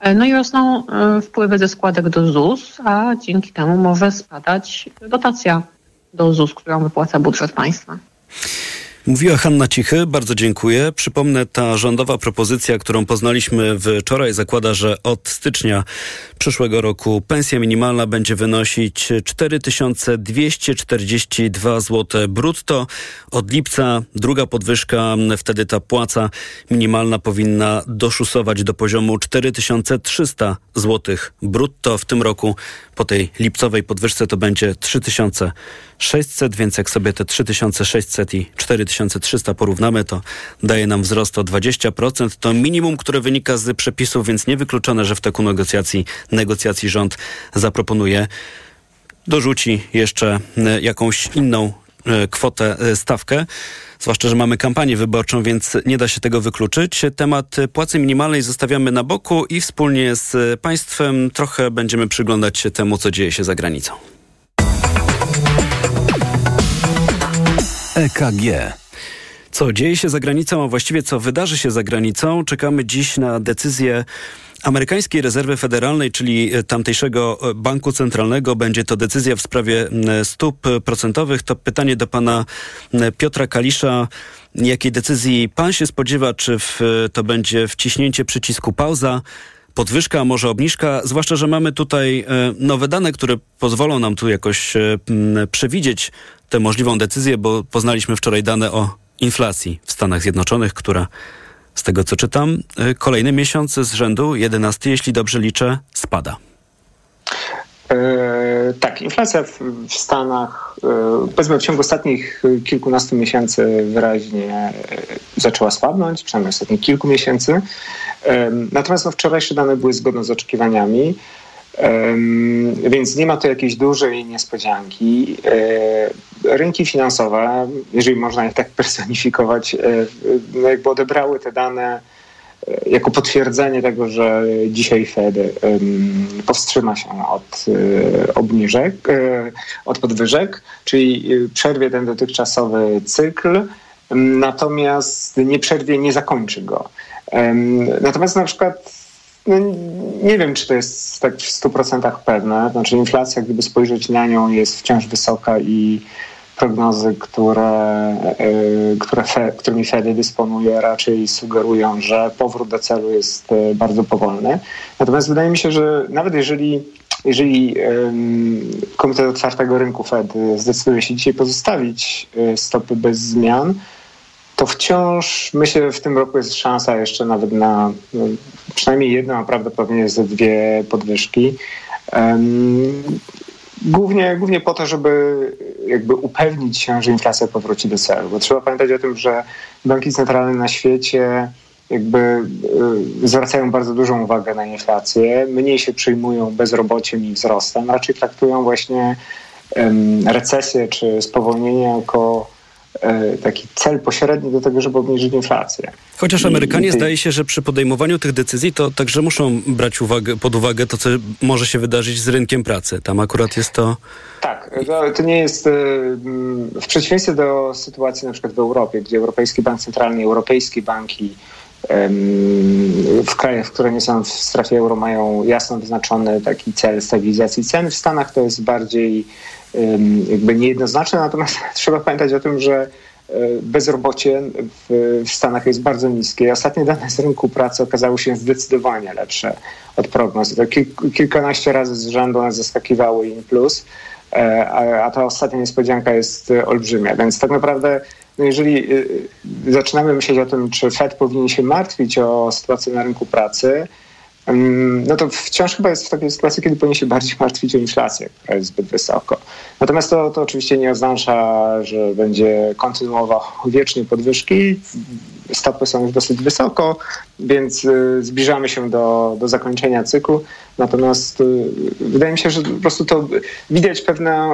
E, no i rosną e, wpływy ze składek do ZUS, a dzięki temu może spadać dotacja do ZUS, którą wypłaca budżet państwa. Mówiła Hanna Cichy, bardzo dziękuję. Przypomnę, ta rządowa propozycja, którą poznaliśmy wczoraj, zakłada, że od stycznia przyszłego roku pensja minimalna będzie wynosić 4242 zł brutto. Od lipca druga podwyżka, wtedy ta płaca minimalna powinna doszusować do poziomu 4300 zł brutto. W tym roku po tej lipcowej podwyżce to będzie 3600, więc jak sobie te 3600 i 4300 porównamy, to daje nam wzrost o 20%. To minimum, które wynika z przepisów, więc niewykluczone, że w toku negocjacji, negocjacji rząd zaproponuje dorzuci jeszcze e, jakąś inną e, kwotę, e, stawkę. Zwłaszcza, że mamy kampanię wyborczą, więc nie da się tego wykluczyć. Temat płacy minimalnej zostawiamy na boku i wspólnie z państwem trochę będziemy przyglądać się temu, co dzieje się za granicą. EKG. Co dzieje się za granicą, a właściwie co wydarzy się za granicą? Czekamy dziś na decyzję amerykańskiej rezerwy federalnej, czyli e, tamtejszego e, banku centralnego, będzie to decyzja w sprawie stóp procentowych. To pytanie do pana Piotra Kalisza. Jakiej decyzji pan się spodziewa? Czy w, to będzie wciśnięcie przycisku pauza? podwyżka, może obniżka, zwłaszcza, że mamy tutaj e, nowe dane, które pozwolą nam tu jakoś przewidzieć tę możliwą decyzję, bo poznaliśmy wczoraj dane o inflacji w Stanach Zjednoczonych, która z tego co czytam, y, kolejny miesiąc z rzędu, 11, jeśli dobrze liczę, spada. E, tak, inflacja w, w Stanach, e, powiedzmy w ciągu ostatnich kilkunastu miesięcy wyraźnie e, zaczęła słabnąć, przynajmniej ostatnich kilku miesięcy. E, natomiast no, wczorajsze dane były zgodne z oczekiwaniami. Więc nie ma tu jakiejś dużej niespodzianki. E, rynki finansowe, jeżeli można je tak personifikować, e, no jakby odebrały te dane e, jako potwierdzenie tego, że dzisiaj Fed powstrzyma się od obniżek, od podwyżek, czyli przerwie ten dotychczasowy cykl, natomiast nie przerwie, nie zakończy go. Natomiast na przykład no, nie wiem, czy to jest tak w 100% pewne. Znaczy inflacja, gdyby spojrzeć na nią, jest wciąż wysoka i prognozy, które, yy, które którymi Fedy dysponuje, raczej sugerują, że powrót do celu jest yy, bardzo powolny. Natomiast wydaje mi się, że nawet jeżeli, jeżeli Komitet Otwartego Rynku Fed zdecyduje się dzisiaj pozostawić y, stopy bez zmian, to wciąż myślę, w tym roku jest szansa jeszcze nawet na no, przynajmniej jedną, a prawdopodobnie ze dwie podwyżki. Głównie, głównie po to, żeby jakby upewnić się, że inflacja powróci do celu. Bo trzeba pamiętać o tym, że banki centralne na świecie jakby y, zwracają bardzo dużą uwagę na inflację, mniej się przyjmują bezrobociem i wzrostem, raczej traktują właśnie recesję czy spowolnienie jako E, taki cel pośredni do tego, żeby obniżyć inflację. Chociaż Amerykanie I, zdaje się, że przy podejmowaniu tych decyzji to także muszą brać uwagę, pod uwagę to, co może się wydarzyć z rynkiem pracy. Tam akurat jest to... Tak, to nie jest e, w przeciwieństwie do sytuacji na przykład w Europie, gdzie Europejski Bank Centralny, europejskie banki w krajach, które nie są w strefie euro mają jasno wyznaczony taki cel stabilizacji cen. W Stanach to jest bardziej jakby niejednoznaczne, natomiast trzeba pamiętać o tym, że e, bezrobocie w, Stanach jest bardzo niskie. Ostatnie dane z rynku pracy okazały się zdecydowanie lepsze od prognoz. To kilkanaście razy z rzędu nas zaskakiwały in plus, e, a, ta ostatnia niespodzianka jest olbrzymia. Więc tak naprawdę no jeżeli zaczynamy myśleć o tym, czy Fed powinien się martwić o sytuację na rynku pracy, no to wciąż chyba jest w takiej sytuacji, kiedy powinien się bardziej martwić o inflację, która jest zbyt wysoko. Natomiast to, to oczywiście nie oznacza, że będzie kontynuował wiecznie podwyżki. Stopy są już dosyć wysoko, więc y, zbliżamy się do, do zakończenia cyklu. Natomiast y, wydaje mi się, że po prostu to widać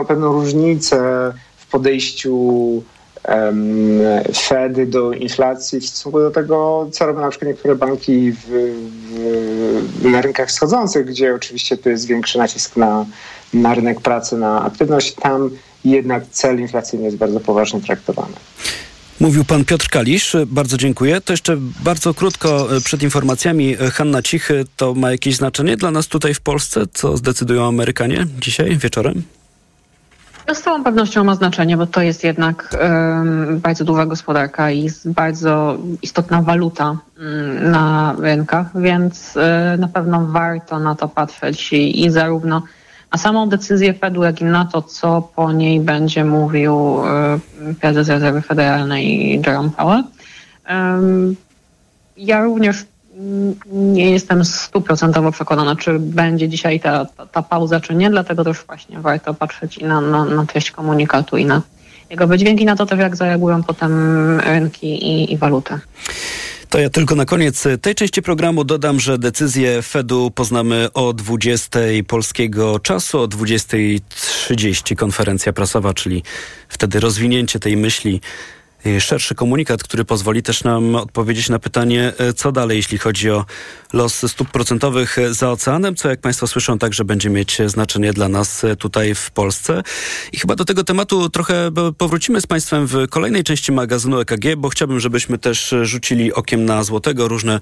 pewną różnicę w podejściu Fedy do inflacji w stosunku do tego, co robią na przykład niektóre banki w, w, na rynkach wschodzących, gdzie oczywiście tu jest większy nacisk na, na rynek pracy, na aktywność. Tam jednak cel inflacyjny jest bardzo poważnie traktowany. Mówił pan Piotr Kalisz, bardzo dziękuję. To jeszcze bardzo krótko e, przed informacjami. E, Hanna Cichy, to ma jakieś znaczenie dla nas tutaj w Polsce? Co zdecydują Amerykanie dzisiaj wieczorem? To z całą pewnością ma znaczenie, bo to jest jednak um, bardzo duża gospodarka i bardzo istotna waluta um, na rynkach, więc um, na pewno warto na to patrzeć i, i, zarówno na samą decyzję Fedu, jak i na to, co po niej będzie mówił prezes Rezerwy Federalnej Jerome Powell. Ja również nie jestem stuprocentowo przekonana, czy będzie dzisiaj ta, ta, ta, pauza, czy nie, dlatego też właśnie warto patrzeć i na, na, na treść komunikatu i na jego wydźwięki, na to też jak zareagują potem rynki i, i waluty. To ja tylko na koniec tej części programu dodam, że decyzję Fedu poznamy o 20 polskiego czasu, o 20.30 konferencja prasowa, czyli wtedy rozwinięcie tej myśli szerszy komunikat, który pozwoli też nam odpowiedzieć na pytanie, y, co dalej, jeśli chodzi o los stóp procentowych za oceanem, co jak Państwo słyszą także będzie mieć znaczenie dla nas y, tutaj w Polsce. I chyba do tego tematu trochę powrócimy z Państwem w kolejnej części magazynu EKG, bo chciałbym, żebyśmy też rzucili okiem na złotego. Różne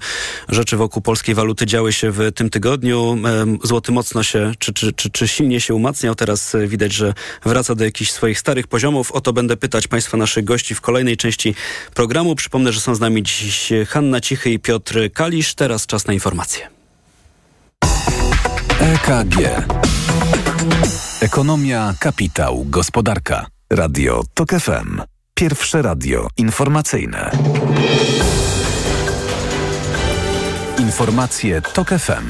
rzeczy wokół polskiej waluty działy się w tym tygodniu. Złoty mocno się, czy, czy, czy, czy silnie się umacniał. Teraz widać, że wraca do jakichś swoich starych poziomów. O to będę pytać Państwa naszych gości w kolejnej części programu. Przypomnę, że są z nami dziś Hanna Cichy i Piotr Kalisz. Teraz czas na informacje. EKG. Ekonomia, kapitał, gospodarka. Radio TOK FM. Pierwsze radio informacyjne. Informacje TOK FM.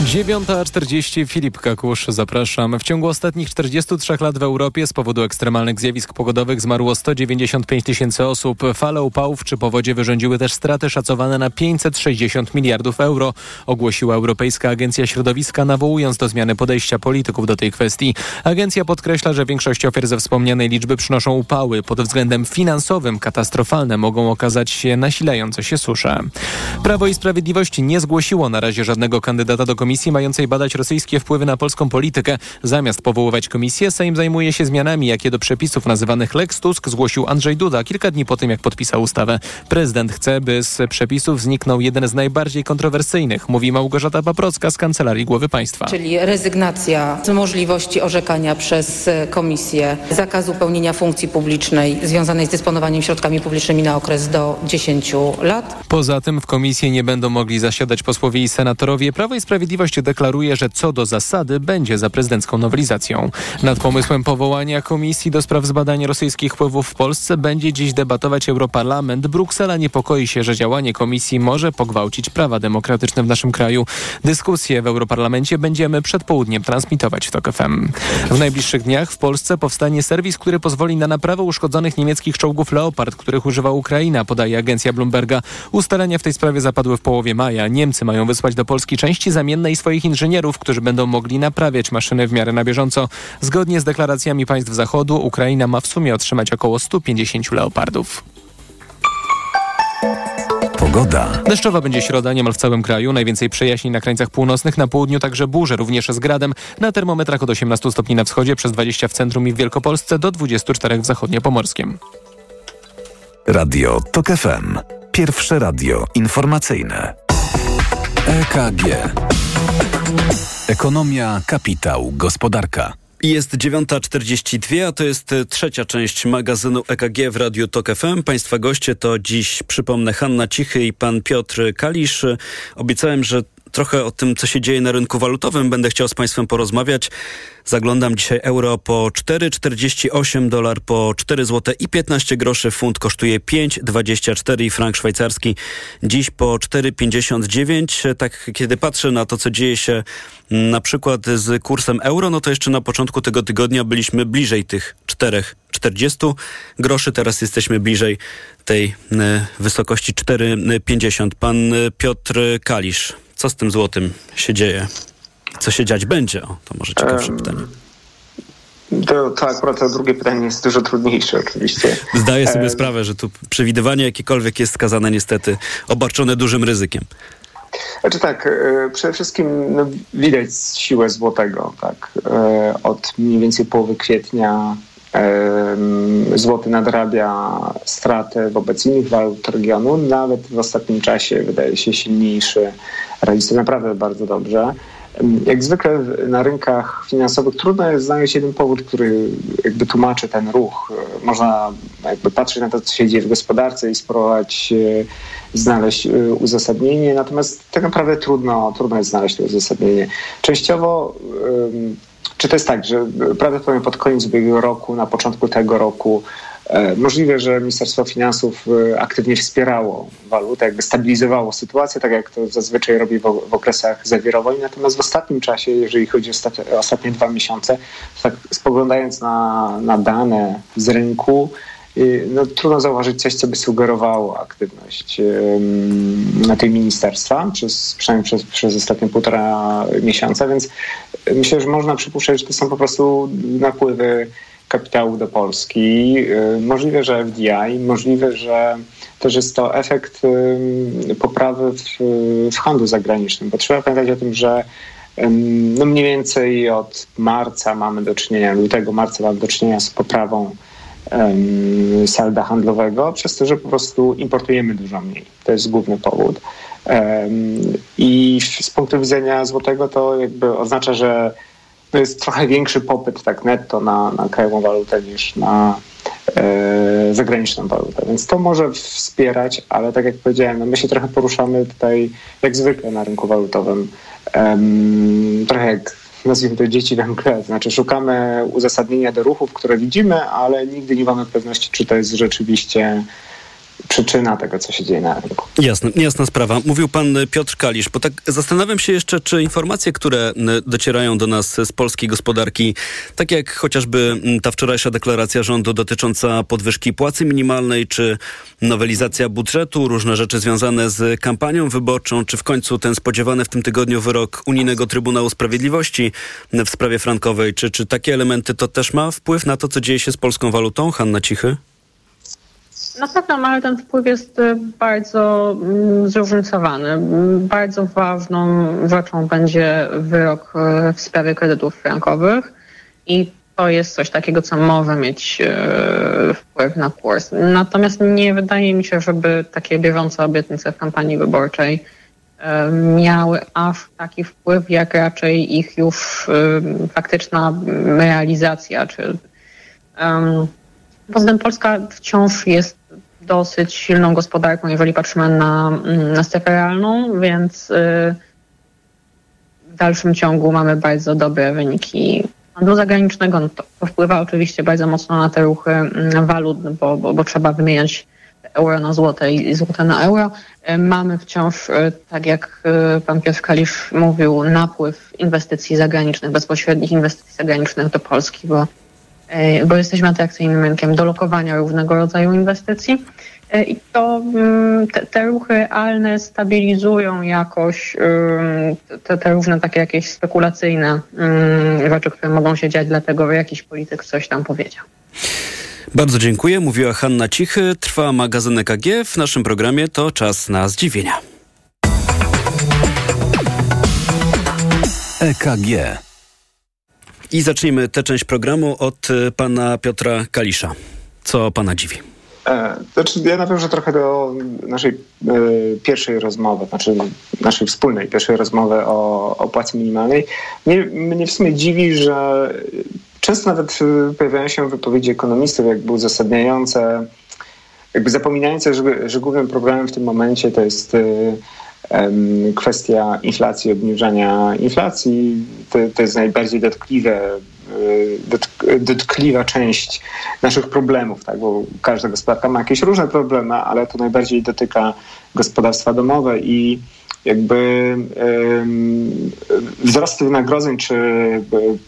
9.40 Filip Kakusz, zapraszam. W ciągu ostatnich 43 lat w Europie z powodu ekstremalnych zjawisk pogodowych zmarło 195 tysięcy osób. Fale upałów czy powodzie wyrządziły też straty szacowane na 560 miliardów euro, ogłosiła Europejska Agencja Środowiska, nawołując do zmiany podejścia polityków do tej kwestii. Agencja podkreśla, że większość ofiar ze wspomnianej liczby przynoszą upały. Pod względem finansowym katastrofalne mogą okazać się nasilające się susze. Prawo i Sprawiedliwość nie zgłosiło na razie żadnego kandydata do komisji komisji mającej badać rosyjskie wpływy na polską politykę. Zamiast powoływać komisję, Sejm zajmuje się zmianami, jakie do przepisów nazywanych Lex Tusk zgłosił Andrzej Duda kilka dni po tym, jak podpisał ustawę. Prezydent chce, by z przepisów zniknął jeden z najbardziej kontrowersyjnych, mówi Małgorzata Paprocka z Kancelarii Głowy Państwa. Czyli rezygnacja z możliwości orzekania przez komisję zakazu pełnienia funkcji publicznej związanej z dysponowaniem środkami publicznymi na okres do 10 lat. Poza tym w komisji nie będą mogli zasiadać posłowie i senatorowie. Prawo i Sprawiedliwość Sprawiedliwość deklaruje, że co do zasady będzie za prezydencką nowelizacją. Nad pomysłem powołania Komisji do spraw zbadania rosyjskich wpływów w Polsce będzie dziś debatować Europarlament. Bruksela niepokoi się, że działanie Komisji może pogwałcić prawa demokratyczne w naszym kraju. Dyskusję w Europarlamencie będziemy przed południem transmitować w TOK FM. W najbliższych dniach w Polsce powstanie serwis, który pozwoli na naprawę uszkodzonych niemieckich czołgów Leopard, których używa Ukraina, podaje agencja Bloomberga. Ustalenia w tej sprawie zapadły w połowie maja. Niemcy mają wysłać do Polski części zamienne i swoich inżynierów, którzy będą mogli naprawiać maszyny w miarę na bieżąco. Zgodnie z deklaracjami państw Zachodu, Ukraina ma w sumie otrzymać około 150 leopardów. Pogoda. Deszczowa będzie środa niemal w całym kraju. Najwięcej przejaśnień na krańcach północnych, na południu także burze, również z gradem. Na termometrach od 18 stopni na wschodzie, przez 20 w centrum i w Wielkopolsce, do 24 w zachodniopomorskim. Radio TOK FM. Pierwsze radio informacyjne. EKG. Ekonomia, kapitał, gospodarka. Jest 9.42, a to jest trzecia część magazynu EKG w Radiu TOK FM. Państwa goście to dziś, przypomnę, Hanna Cichy i pan Piotr Kalisz. Obiecałem, że trochę o tym, co się dzieje na rynku walutowym będę chciał z Państwem porozmawiać. Zaglądam dzisiaj euro po 4,48, dolar po 4 zł i 15 groszy, funt kosztuje 5,24 i frank szwajcarski dziś po 4,59. Tak, kiedy patrzę na to, co dzieje się na przykład z kursem euro, no to jeszcze na początku tego tygodnia byliśmy bliżej tych 4,40 groszy, teraz jesteśmy bliżej tej e, wysokości 4,50. Pan e, Piotr Kalisz, co z tym złotym się dzieje? Co się dziać będzie? O, to może ciekawsze Em, pytanie. To, to akurat to drugie pytanie jest dużo trudniejsze oczywiście. Zdaję sobie Em, sprawę, że tu przewidywanie jakiekolwiek jest skazane niestety obarczone dużym ryzykiem. Znaczy tak, e, przede wszystkim no, widać siłę złotego. Tak. E, Od mniej więcej połowy kwietnia złoty nadrabia stratę wobec innych walut regionu. Nawet w ostatnim czasie wydaje się silniejszy. Radzi sobie naprawdę bardzo dobrze. Jak zwykle na rynkach finansowych trudno jest znaleźć jeden powód, który jakby tłumaczy ten ruch. E, Można jakby patrzeć na to, co się dzieje w gospodarce i spróbować e, znaleźć e, uzasadnienie, natomiast tak naprawdę trudno, trudno jest znaleźć to uzasadnienie. Częściowo czy to jest tak, że prawdopodobnie pod koniec ubiegłego roku, na początku tego roku e, możliwe, że Ministerstwo Finansów e, aktywnie wspierało walutę, jakby stabilizowało sytuację, tak jak to zazwyczaj robi w, okresach zawirowań. Natomiast w ostatnim czasie, jeżeli chodzi o ostat- ostatnie dwa miesiące, tak spoglądając na, na dane z rynku, no, trudno zauważyć coś, co by sugerowało aktywność na tej ministerstwa, przez, przynajmniej przez, przez ostatnie półtora miesiąca, więc myślę, że można przypuszczać, że to są po prostu napływy kapitału do Polski. Y, Możliwe, że FDI, możliwe, że też jest to efekt poprawy w, w handlu zagranicznym, bo trzeba pamiętać o tym, że no mniej więcej od marca mamy do czynienia, lutego, marca mamy do czynienia z poprawą salda handlowego, przez to, że po prostu importujemy dużo mniej. To jest główny powód. I z punktu widzenia złotego to jakby oznacza, że to jest trochę większy popyt tak netto na, na krajową walutę niż na e, zagraniczną walutę. Więc to może wspierać, ale tak jak powiedziałem, no my się trochę poruszamy tutaj jak zwykle na rynku walutowym. Trochę jak nazwijmy to dzieci we mgle, znaczy szukamy uzasadnienia do ruchów, które widzimy, ale nigdy nie mamy pewności, czy to jest rzeczywiście przyczyna tego, co się dzieje na rynku. Jasne, jasna sprawa. Mówił pan Piotr Kalisz, bo tak zastanawiam się jeszcze, czy informacje, które docierają do nas z polskiej gospodarki, tak jak chociażby ta wczorajsza deklaracja rządu dotycząca podwyżki płacy minimalnej, czy nowelizacja budżetu, różne rzeczy związane z kampanią wyborczą, czy w końcu ten spodziewany w tym tygodniu wyrok Unijnego Trybunału Sprawiedliwości w sprawie frankowej, czy, czy takie elementy to też ma wpływ na to, co dzieje się z polską walutą? Hanna Cichy? Na pewno, ale ten wpływ jest y, bardzo mm, zróżnicowany. Bardzo ważną rzeczą będzie wyrok y, w sprawie kredytów frankowych i to jest coś takiego, co może mieć y, wpływ na kurs. Natomiast nie wydaje mi się, żeby takie bieżące obietnice w kampanii wyborczej miały aż taki wpływ, jak raczej ich już faktyczna realizacja, czy um, Poza tym Polska wciąż jest dosyć silną gospodarką, jeżeli patrzymy na, mm, na strefę realną, więc y, w dalszym ciągu mamy bardzo dobre wyniki handlu zagranicznego. No to, wpływa oczywiście bardzo mocno na te ruchy mm, walut, bo, bo, bo trzeba wymieniać euro na złote i złote na euro. Y, Mamy wciąż, y, tak jak pan Piotr Kalisz mówił, napływ inwestycji zagranicznych, bezpośrednich inwestycji zagranicznych do Polski, bo bo jesteśmy atrakcyjnym rynkiem do lokowania różnego rodzaju inwestycji. E, I to mm, te, te ruchy realne stabilizują jakoś te, te różne takie jakieś spekulacyjne rzeczy, które mogą się dziać, dlatego że jakiś polityk coś tam powiedział. Bardzo dziękuję. Mówiła Hanna Cichy. Trwa magazyn EKG. W naszym programie to czas na zdziwienia. EKG. I zacznijmy tę część programu od y, pana Piotra Kalisza. Co pana dziwi? E, Znaczy, ja nawiążę trochę do naszej e, pierwszej rozmowy, znaczy naszej wspólnej pierwszej rozmowy o, o płacy minimalnej. Mnie, mnie w sumie dziwi, że często nawet e, pojawiają się wypowiedzi ekonomistów jakby uzasadniające, jakby zapominające, że, że głównym problemem w tym momencie to jest e, kwestia inflacji, obniżania inflacji to, to jest najbardziej dotkliwe dotkliwa część naszych problemów, tak? bo każda gospodarka ma jakieś różne problemy, ale to najbardziej dotyka gospodarstwa domowe i jakby wzrost wynagrodzeń czy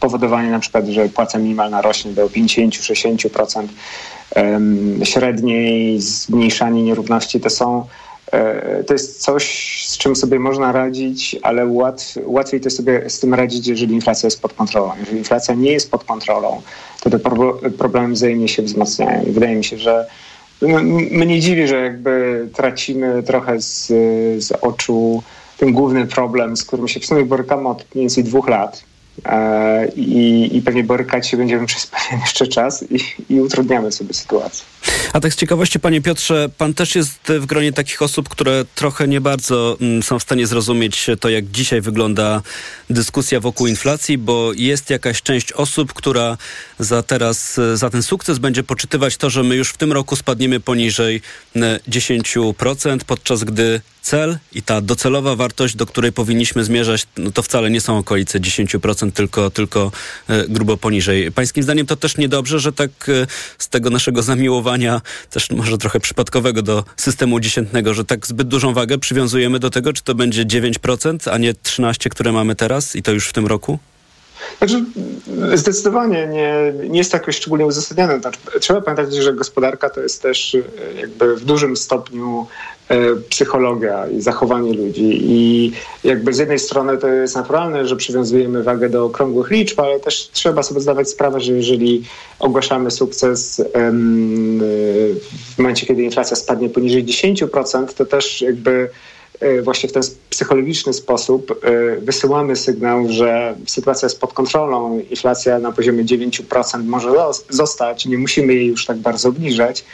powodowanie na przykład, że płaca minimalna rośnie do 50-60% um, średniej, zmniejszanie nierówności, to są e, to jest coś, z czym sobie można radzić, ale łat, łatwiej to sobie z tym radzić, jeżeli inflacja jest pod kontrolą. Jeżeli inflacja nie jest pod kontrolą, to te problemy wzajemnie się wzmacniają. I wydaje mi się, że no, mnie dziwi, że jakby tracimy trochę z, z oczu ten główny problem, z którym się w sumie borykamy od mniej więcej dwóch lat. E, I, i pewnie borykać się będziemy przez pewien jeszcze czas i, i utrudniamy sobie sytuację. A tak z ciekawości, panie Piotrze, pan też jest w gronie takich osób, które trochę nie bardzo mm, są w stanie zrozumieć to, jak dzisiaj wygląda dyskusja wokół inflacji, bo jest jakaś część osób, która za teraz, za ten sukces będzie poczytywać to, że my już w tym roku spadniemy poniżej 10%, podczas gdy cel i ta docelowa wartość, do której powinniśmy zmierzać, no to wcale nie są okolice 10%, tylko, tylko e, grubo poniżej. Pańskim zdaniem to też niedobrze, że tak e, z tego naszego zamiłowania, też może trochę przypadkowego do systemu dziesiętnego, że tak zbyt dużą wagę przywiązujemy do tego, czy to będzie 9%, a nie 13%, które mamy teraz i to już w tym roku? Znaczy, zdecydowanie nie, nie jest to jakoś szczególnie uzasadnione. Znaczy, trzeba pamiętać, że gospodarka to jest też e, jakby w dużym stopniu e, psychologia i zachowanie ludzi. I jakby z jednej strony to jest naturalne, że przywiązujemy wagę do okrągłych liczb, ale też trzeba sobie zdawać sprawę, że jeżeli ogłaszamy sukces w momencie, kiedy inflacja spadnie poniżej 10%, to też jakby E, właśnie w ten psychologiczny sposób e, wysyłamy sygnał, że sytuacja jest pod kontrolą, inflacja na poziomie 9% może zostać, nie musimy jej już tak bardzo obniżać.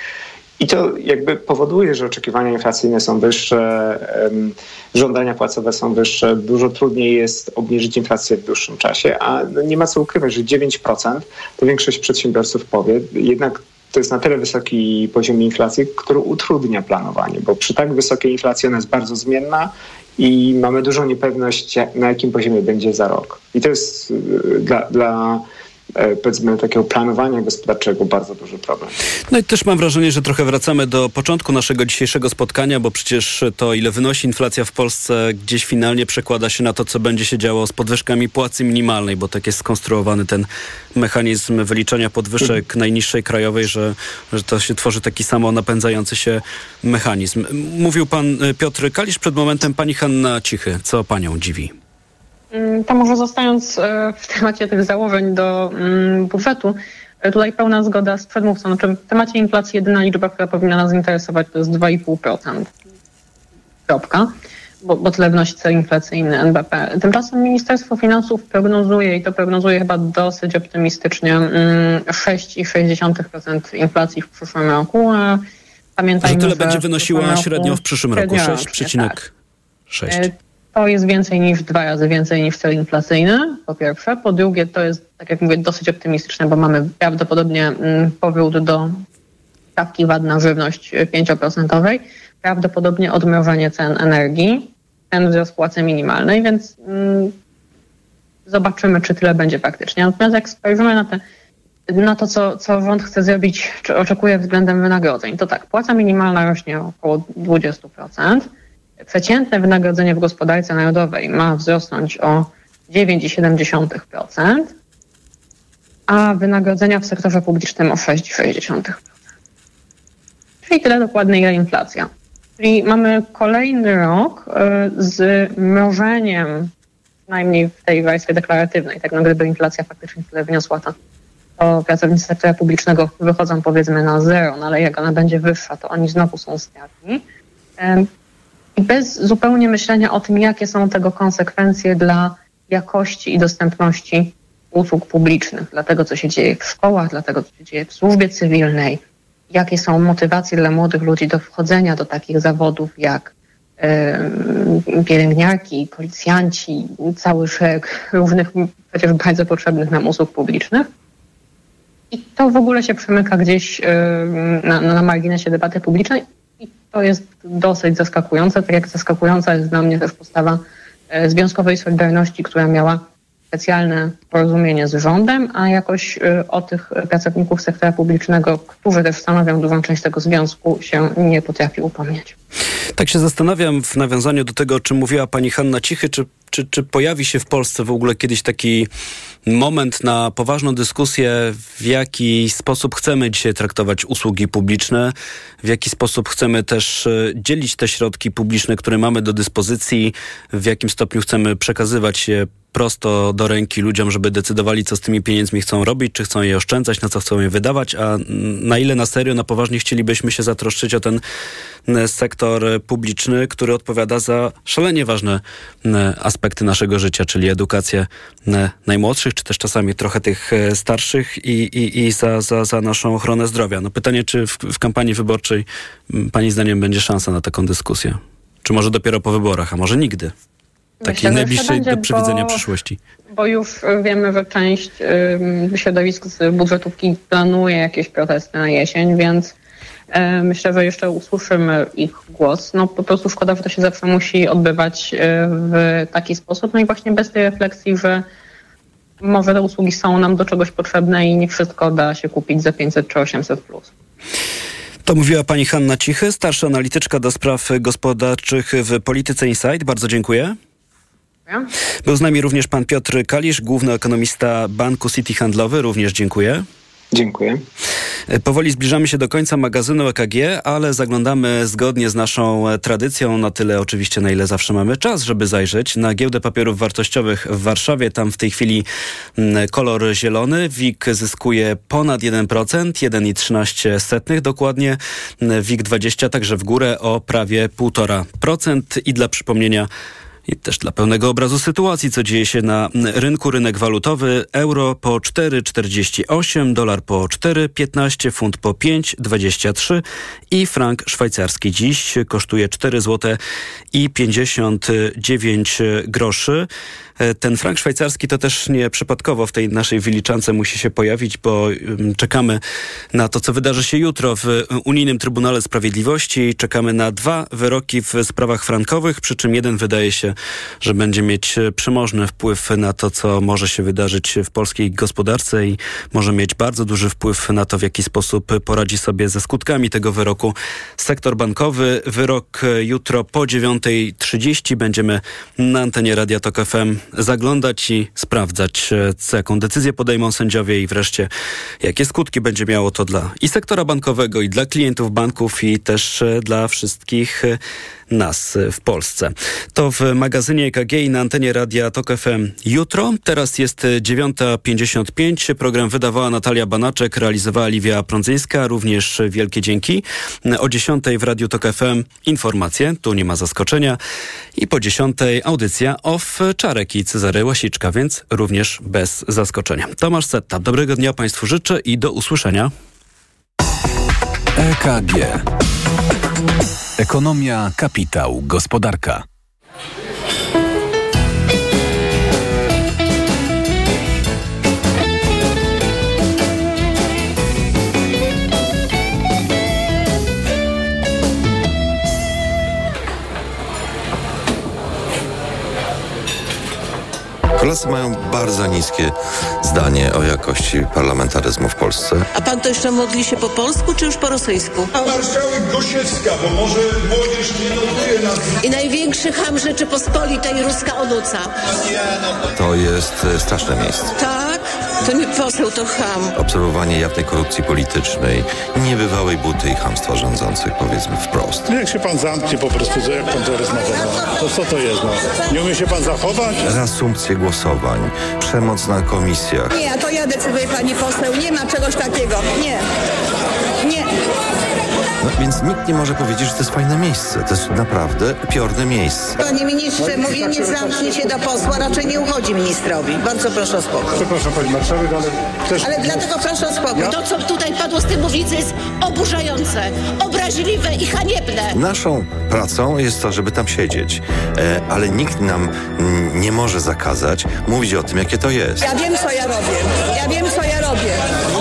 I to jakby powoduje, że oczekiwania inflacyjne są wyższe, żądania płacowe są wyższe, dużo trudniej jest obniżyć inflację w dłuższym czasie, a no nie ma co ukrywać, że 9% to większość przedsiębiorców powie, jednak to jest na tyle wysoki poziom inflacji, który utrudnia planowanie, bo przy tak wysokiej inflacji ona jest bardzo zmienna i mamy dużą niepewność, na jakim poziomie będzie za rok. I to jest y, dla, dla powiedzmy takiego planowania gospodarczego bardzo duży problem. No i też mam wrażenie, że trochę wracamy do początku naszego dzisiejszego spotkania, bo przecież to ile wynosi inflacja w Polsce gdzieś finalnie przekłada się na to, co będzie się działo z podwyżkami płacy minimalnej, bo tak jest skonstruowany ten mechanizm wyliczania podwyżek mhm. najniższej krajowej, że, że to się tworzy taki samo napędzający się mechanizm. Mówił pan e, Piotr Kalisz przed momentem, pani Hanna Cichy. Co panią dziwi? Mm, to może zostając e, w temacie tych założeń do mm, budżetu, e, tutaj pełna zgoda z przedmówcą. Znaczy w temacie inflacji jedyna liczba, która powinna nas interesować to jest 2,5%. Kropka. Bo, bo tyle wnosi cel inflacyjny NBP. Tymczasem Ministerstwo Finansów prognozuje, i to prognozuje chyba dosyć optymistycznie, 6,6% mm, inflacji w przyszłym roku. Pamiętajmy, że tyle że będzie wynosiła średnio w przyszłym roku, 6,6%. Tak. To jest więcej niż dwa razy więcej niż cel inflacyjny, po pierwsze. Po drugie, to jest, tak jak mówię, dosyć optymistyczne, bo mamy prawdopodobnie mm, powrót do stawki VAT na żywność 5%, prawdopodobnie odmrożenie cen energii, ten wzrost płacy minimalnej, więc mm, zobaczymy, czy tyle będzie faktycznie. Natomiast jak spojrzymy na, te, na to, co, co rząd chce zrobić, czy oczekuje względem wynagrodzeń, to tak, płaca minimalna rośnie około 20%, przeciętne wynagrodzenie w gospodarce narodowej ma wzrosnąć o 9,7%, a wynagrodzenia w sektorze publicznym o 6,6%. Czyli tyle dokładnie ile inflacja. Czyli mamy kolejny rok e, z mrożeniem, przynajmniej w tej wersji deklaratywnej, tak no gdyby inflacja faktycznie tyle wyniosła, to, to pracownicy sektora publicznego wychodzą powiedzmy na zero, no ale jak ona będzie wyższa, to oni znowu są stratni i bez zupełnie myślenia o tym, jakie są tego konsekwencje dla jakości i dostępności usług publicznych, dla tego, co się dzieje w szkołach, dla tego, co się dzieje w służbie cywilnej, jakie są motywacje dla młodych ludzi do wchodzenia do takich zawodów jak yy, pielęgniarki, policjanci, cały szereg różnych, przecież bardzo potrzebnych nam usług publicznych. I to w ogóle się przemyka gdzieś yy, na, na marginesie debaty publicznej to to jest dosyć zaskakujące, tak jak zaskakująca jest dla mnie też postawa e, Związkowej Solidarności, która miała specjalne porozumienie z rządem, a jakoś y, o tych pracowników sektora publicznego, którzy też stanowią dużą część tego związku, się nie potrafi upomnieć. Tak się zastanawiam w nawiązaniu do tego, o czym mówiła pani Hanna Cichy, czy, czy, czy pojawi się w Polsce w ogóle kiedyś taki moment na poważną dyskusję, w jaki sposób chcemy dzisiaj traktować usługi publiczne, w jaki sposób chcemy też e, dzielić te środki publiczne, które mamy do dyspozycji, w jakim stopniu chcemy przekazywać je prosto do ręki ludziom, żeby decydowali, co z tymi pieniędzmi chcą robić, czy chcą je oszczędzać, na co chcą je wydawać, a na ile na serio, na poważnie chcielibyśmy się zatroszczyć o ten sektor publiczny, który odpowiada za szalenie ważne aspekty naszego życia, czyli edukację najmłodszych, czy też czasami trochę tych e, starszych i, i, i za, za, za naszą ochronę zdrowia. No pytanie, czy w, w kampanii wyborczej Pani zdaniem będzie szansa na taką dyskusję? Czy może dopiero po wyborach, a może nigdy? Takiej najbliższej do przewidzenia bo, przyszłości. Bo już wiemy, że część y, środowisk z budżetówki planuje jakieś protesty na jesień, więc myślę, że jeszcze usłyszymy ich głos. No po prostu szkoda, że to się zawsze musi odbywać y, w taki sposób, no i właśnie bez tej refleksji, że może te usługi są nam do czegoś potrzebne i nie wszystko da się kupić za 500 czy 800 plus. To mówiła pani Hanna Cichy, starsza analityczka do spraw gospodarczych w Polityce Insight. Bardzo dziękuję. Był z nami również pan Piotr Kalisz, główny ekonomista Banku City Handlowy. Również dziękuję. Dziękuję. Powoli zbliżamy się do końca magazynu EKG, ale zaglądamy zgodnie z naszą tradycją, na tyle oczywiście, na ile zawsze mamy czas, żeby zajrzeć na giełdę papierów wartościowych w Warszawie. Tam w tej chwili mm, kolor zielony. WIG zyskuje ponad 1%, 1,13 dokładnie. WIG 20 także w górę o prawie 1,5%. I dla przypomnienia i też dla pełnego obrazu sytuacji, co dzieje się na rynku, rynek walutowy, euro po 4,48, dolar po 4,15, funt po 5,23 i frank szwajcarski dziś kosztuje 4 zł i 59 groszy. E, ten frank szwajcarski to też nie przypadkowo w tej naszej wyliczance musi się pojawić, bo czekamy na to, co wydarzy się jutro w Unijnym Trybunale Sprawiedliwości. Czekamy na dwa wyroki w sprawach frankowych, przy czym jeden wydaje się, że będzie mieć przemożny wpływ na to, co może się wydarzyć w polskiej gospodarce i może mieć bardzo duży wpływ na to, w jaki sposób poradzi sobie ze skutkami tego wyroku sektor bankowy. Wyrok jutro po 9.30 będziemy na antenie Radia Tok FM zaglądać i sprawdzać, e, co, jaką decyzję podejmą sędziowie i wreszcie jakie skutki będzie miało to dla i sektora bankowego, i dla klientów banków, i też e, dla wszystkich e, nas w Polsce. To w magazynie EKG i na antenie Radia Tok FM jutro. Teraz jest 9.55. Program wydawała Natalia Banaczek, realizowała Liwia Prądzyńska. Również wielkie dzięki. O 10 w Radiu Tok FM informacje. Tu nie ma zaskoczenia. I po 10 audycja off Czarek i Cezary Łasiczka, więc również bez zaskoczenia. Tomasz Setta. Dobrego dnia Państwu życzę i do usłyszenia. EKG. Ekonomia, kapitał, gospodarka. Polacy mają bardzo niskie zdanie o jakości parlamentaryzmu w Polsce. A pan to jeszcze modli się po polsku, czy już po rosyjsku? Marszałek Gosiewska, bo może młodzież nie notuje nas. I największy ham Rzeczypospolitej, ruska onuca. To jest e, straszne miejsce. Tak? To nie poseł, to ham. Obserwowanie jawnej korupcji politycznej, niebywałej buty i hamstwa rządzących, powiedzmy wprost. Jak się pan zamknie po prostu, jak pan to rozmawia? To co to jest? No? Nie umie się pan zachować? Reasumpcje głosowań, przemoc na Nie, to ja decyduję pani poseł. Nie ma czegoś takiego. Nie. Nie. No, więc nikt nie może powiedzieć, że to jest fajne miejsce. To jest naprawdę piorne miejsce. Panie ministrze, mówienie zamknie się do posła raczej nie uchodzi ministrowi. Bardzo proszę o spokój. Przepraszam pani marszałek, ale też... Ale dlatego proszę o spokój. To, co tutaj padło z tej mównicy jest oburzające, obraźliwe i haniebne. Naszą pracą jest to, żeby tam siedzieć. E, ale nikt nam nie może zakazać mówić o tym, jakie to jest. Ja wiem, co ja robię. Ja wiem, co ja robię.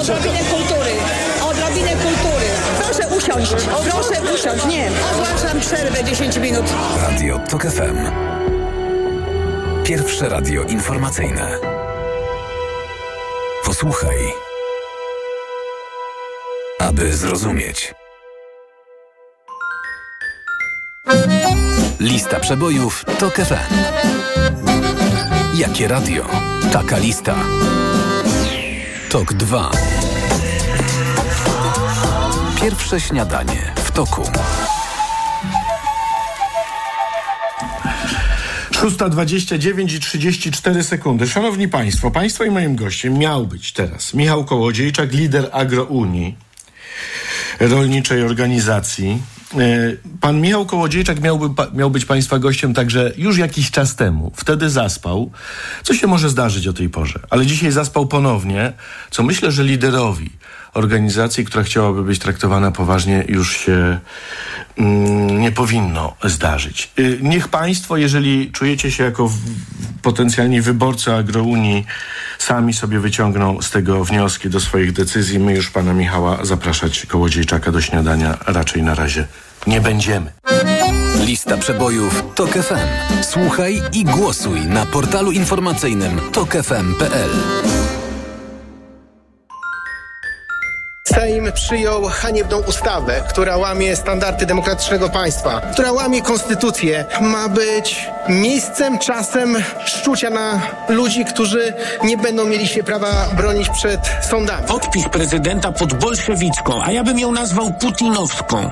Odrobinę kultury. Usiąść. Proszę usiąść. Nie. Ogłaszam przerwę 10 minut. Radio TOK FM. Pierwsze radio informacyjne. Posłuchaj, aby zrozumieć. Lista przebojów TOK FM. Jakie radio? Taka lista. TOK 2. Pierwsze śniadanie w toku. 6.29 i 34 sekundy. Szanowni Państwo, Państwa i moim gościem miał być teraz Michał Kołodziejczak, lider Agrounii, rolniczej organizacji. E, Pan Michał Kołodziejczak miałby, miał być Państwa gościem także już jakiś czas temu. Wtedy zaspał, co się może zdarzyć o tej porze. Ale dzisiaj zaspał ponownie, co myślę, że liderowi organizacji, która chciałaby być traktowana poważnie, już się mm, nie powinno zdarzyć. Y, Niech Państwo, jeżeli czujecie się jako potencjalni wyborcy Agrounii, sami sobie wyciągną z tego wnioski do swoich decyzji. My już Pana Michała zapraszać Kołodziejczaka do śniadania raczej na razie nie będziemy. Lista przebojów TOK FM. Słuchaj i głosuj na portalu informacyjnym tokefm.pl. Sejm przyjął haniebną ustawę, która łamie standardy demokratycznego państwa, która łamie konstytucję. Ma być miejscem, czasem szczucia na ludzi, którzy nie będą mieli się prawa bronić przed sądami. Podpis prezydenta pod bolszewicką, a ja bym ją nazwał putinowską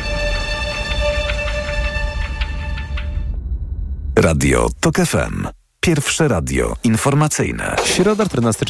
Radio TOK FM. Pierwsze radio informacyjne. Środa, 14 czerwca.